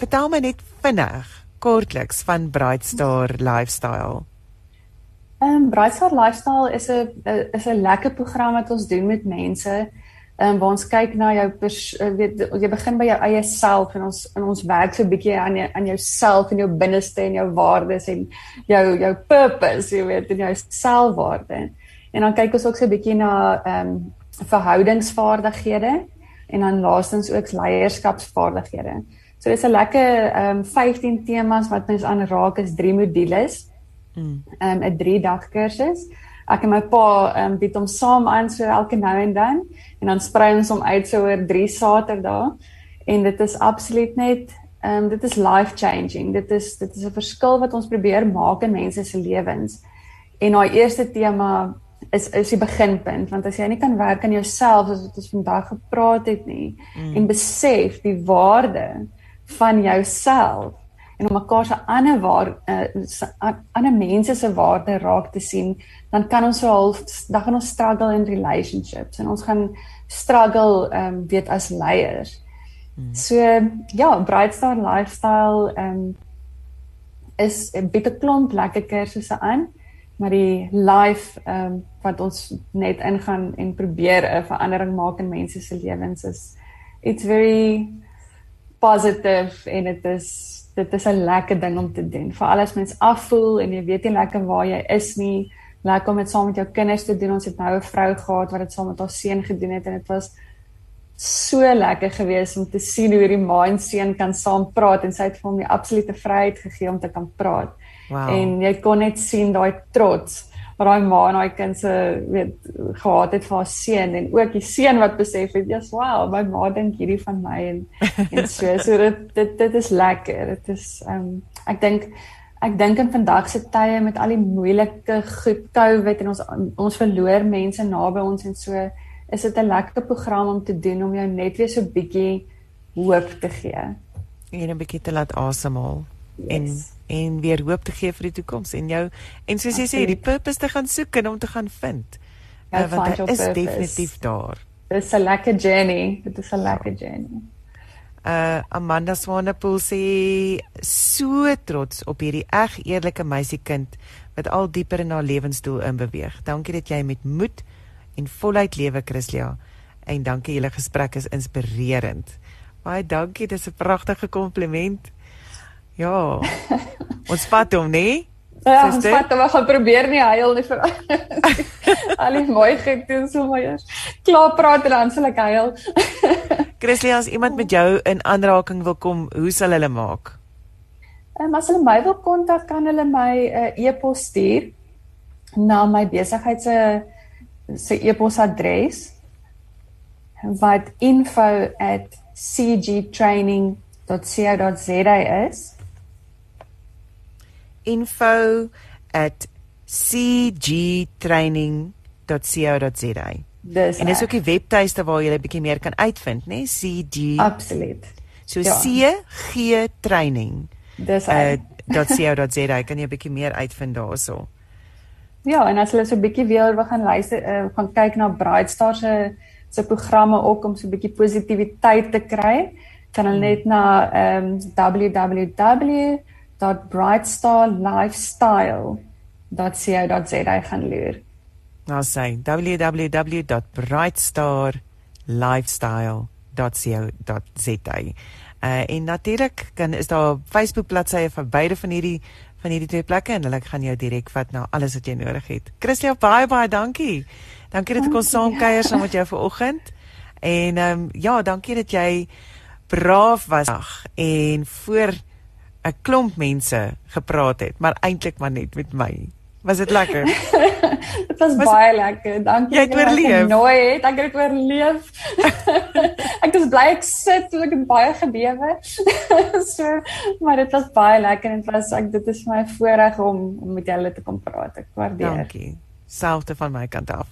Speaker 1: vertel my net vinnig kortliks van Bright Star Lifestyle.
Speaker 2: Ehm um, Bright Star Lifestyle is 'n is 'n lekker program wat ons doen met mense. Ehm um, waar ons kyk na jou pers, uh, weet jy begin by jou eie self en ons in ons werk so 'n bietjie aan jou, aan jouself en jou binneste en jou waardes en jou jou purpose, jy weet, en jou selfwaarde. En dan kyk ons ook so 'n bietjie na ehm um, verhoudingsvaardighede en dan laastens ook leierskapsvaardighede. So dis 'n lekker ehm um, 15 temas wat ons aanraak is drie modules. Mm. Um, 'n 3 dag kursus. Ek en my pa ehm um, bied hom saam aan so elke nou en dan en dan sprei ons hom uit so oor 3 Saterdae en dit is absoluut net ehm um, dit is life changing. Dit is dit is 'n verskil wat ons probeer maak in mense se lewens. En daai eerste tema is is die beginpunt want as jy nie kan werk aan jouself soos wat ons vandag gepraat het nie mm. en besef die waarde van jouself en om mekaar se ander waar uh, ander mense se waarde raak te sien dan kan ons so half dan gaan ons struggle in relationships en ons gaan struggle ehm um, weet as leiers. Mm. So ja, Bright Star Lifestyle ehm um, is 'n bietjie klomp lekker kursusse aan maar die life ehm um, wat ons net ingaan en probeer 'n verandering maak in mense se lewens is it's very positive en dit is dit is 'n lekker ding om te doen. Veral as mens afvoel en jy weet nie lekker waar jy is nie, lekker om dit saam met jou kinders te doen. Ons het nou 'n vrou gehad wat dit saam met haar seun gedoen het en dit was so lekker geweest om te sien hoe die ma en seun kan saam praat en sy het vir hom die absolute vryheid gegee om te kan praat. Wow. En jy kon net sien daai trots wat daai ma en daai kind se weet gehad het vir haar seun en ook die seun wat besef het, "Jesus, wow, my ma dink hierdie van my en en so so dit dit dit is lekker. Dit is ehm um, ek dink ek dink in vandag se tye met al die moeilike goed COVID en ons ons verloor mense naby ons en so is dit 'n lekker program om te doen om jou net weer so bietjie hoop te gee.
Speaker 1: En 'n bietjie te laat asemhaal. Yes. En en weer hoop te gee vir die toekoms en jou en soos jy sê die purpose te gaan soek en om te gaan vind. Ja, uh, want dit is purpose. definitief daar.
Speaker 2: Dit is 'n lekker journey. Dit is 'n lekker journey.
Speaker 1: Uh Amanda Swanepoel sê so trots op hierdie eg eerlike meisiekind wat al dieper in haar lewensdoel inbeweeg. Dankie dat jy met moed en voluit lewe Chrislia en dankie julle gesprek is inspirerend. Baie dankie, dis 'n pragtige kompliment. Ja. ons vat hom, nee.
Speaker 2: Ja, ons vat hom, gaan probeer nie huil nie vir al die mooi goed doen so maar eers. Klaar praat en dan sal ek huil.
Speaker 1: Chrisley, as iemand met jou in aanraking wil kom, hoe sal hulle maak?
Speaker 2: Um, as hulle my wil kontak, kan hulle my 'n uh, e-pos stuur na my besigheid se se e-posadres wat info@cgtraining.co.za is
Speaker 1: info at cgtraining.co.za. Dis en dis ook die webtuiste waar jy 'n bietjie meer kan uitvind, né? Nee? CG
Speaker 2: Absoluut.
Speaker 1: So ja. CG training.
Speaker 2: Dis uh,
Speaker 1: .co.za kan jy 'n bietjie meer uitvind daaroor.
Speaker 2: Ja, en as hulle so 'n bietjie weer wil gaan luister, uh, gaan kyk na Brightstar se se programme ook om so 'n bietjie positiwiteit te kry, kan hulle net na ehm um, www.brightstarlifestyle.co.za gaan loer.
Speaker 1: Nou sê www.brightstarlifestyle.co.za. Uh, en natuurlik kan is daar Facebook bladsye vir beide van hierdie van hierdie twee plekke en hulle gaan jou direk vat na alles wat jy nodig het. Christia baie baie dankie. Dankie dat ek kon saam kuier saam met jou vanoggend. En ehm um, ja, dankie dat jy braaf was en voor 'n klomp mense gepraat het, maar eintlik maar net met my. Was dit lekker?
Speaker 2: dit was, was baie lekker. Dankie.
Speaker 1: Jy het oorleef.
Speaker 2: Nooit, ek het oorleef. ek is bly ek sit, ek het baie gebewe. so, maar dit was baie lekker en was ek dit is my voorreg om om met julle te kom praat. Ek waardeer.
Speaker 1: Dankie. Selfde van my kant af.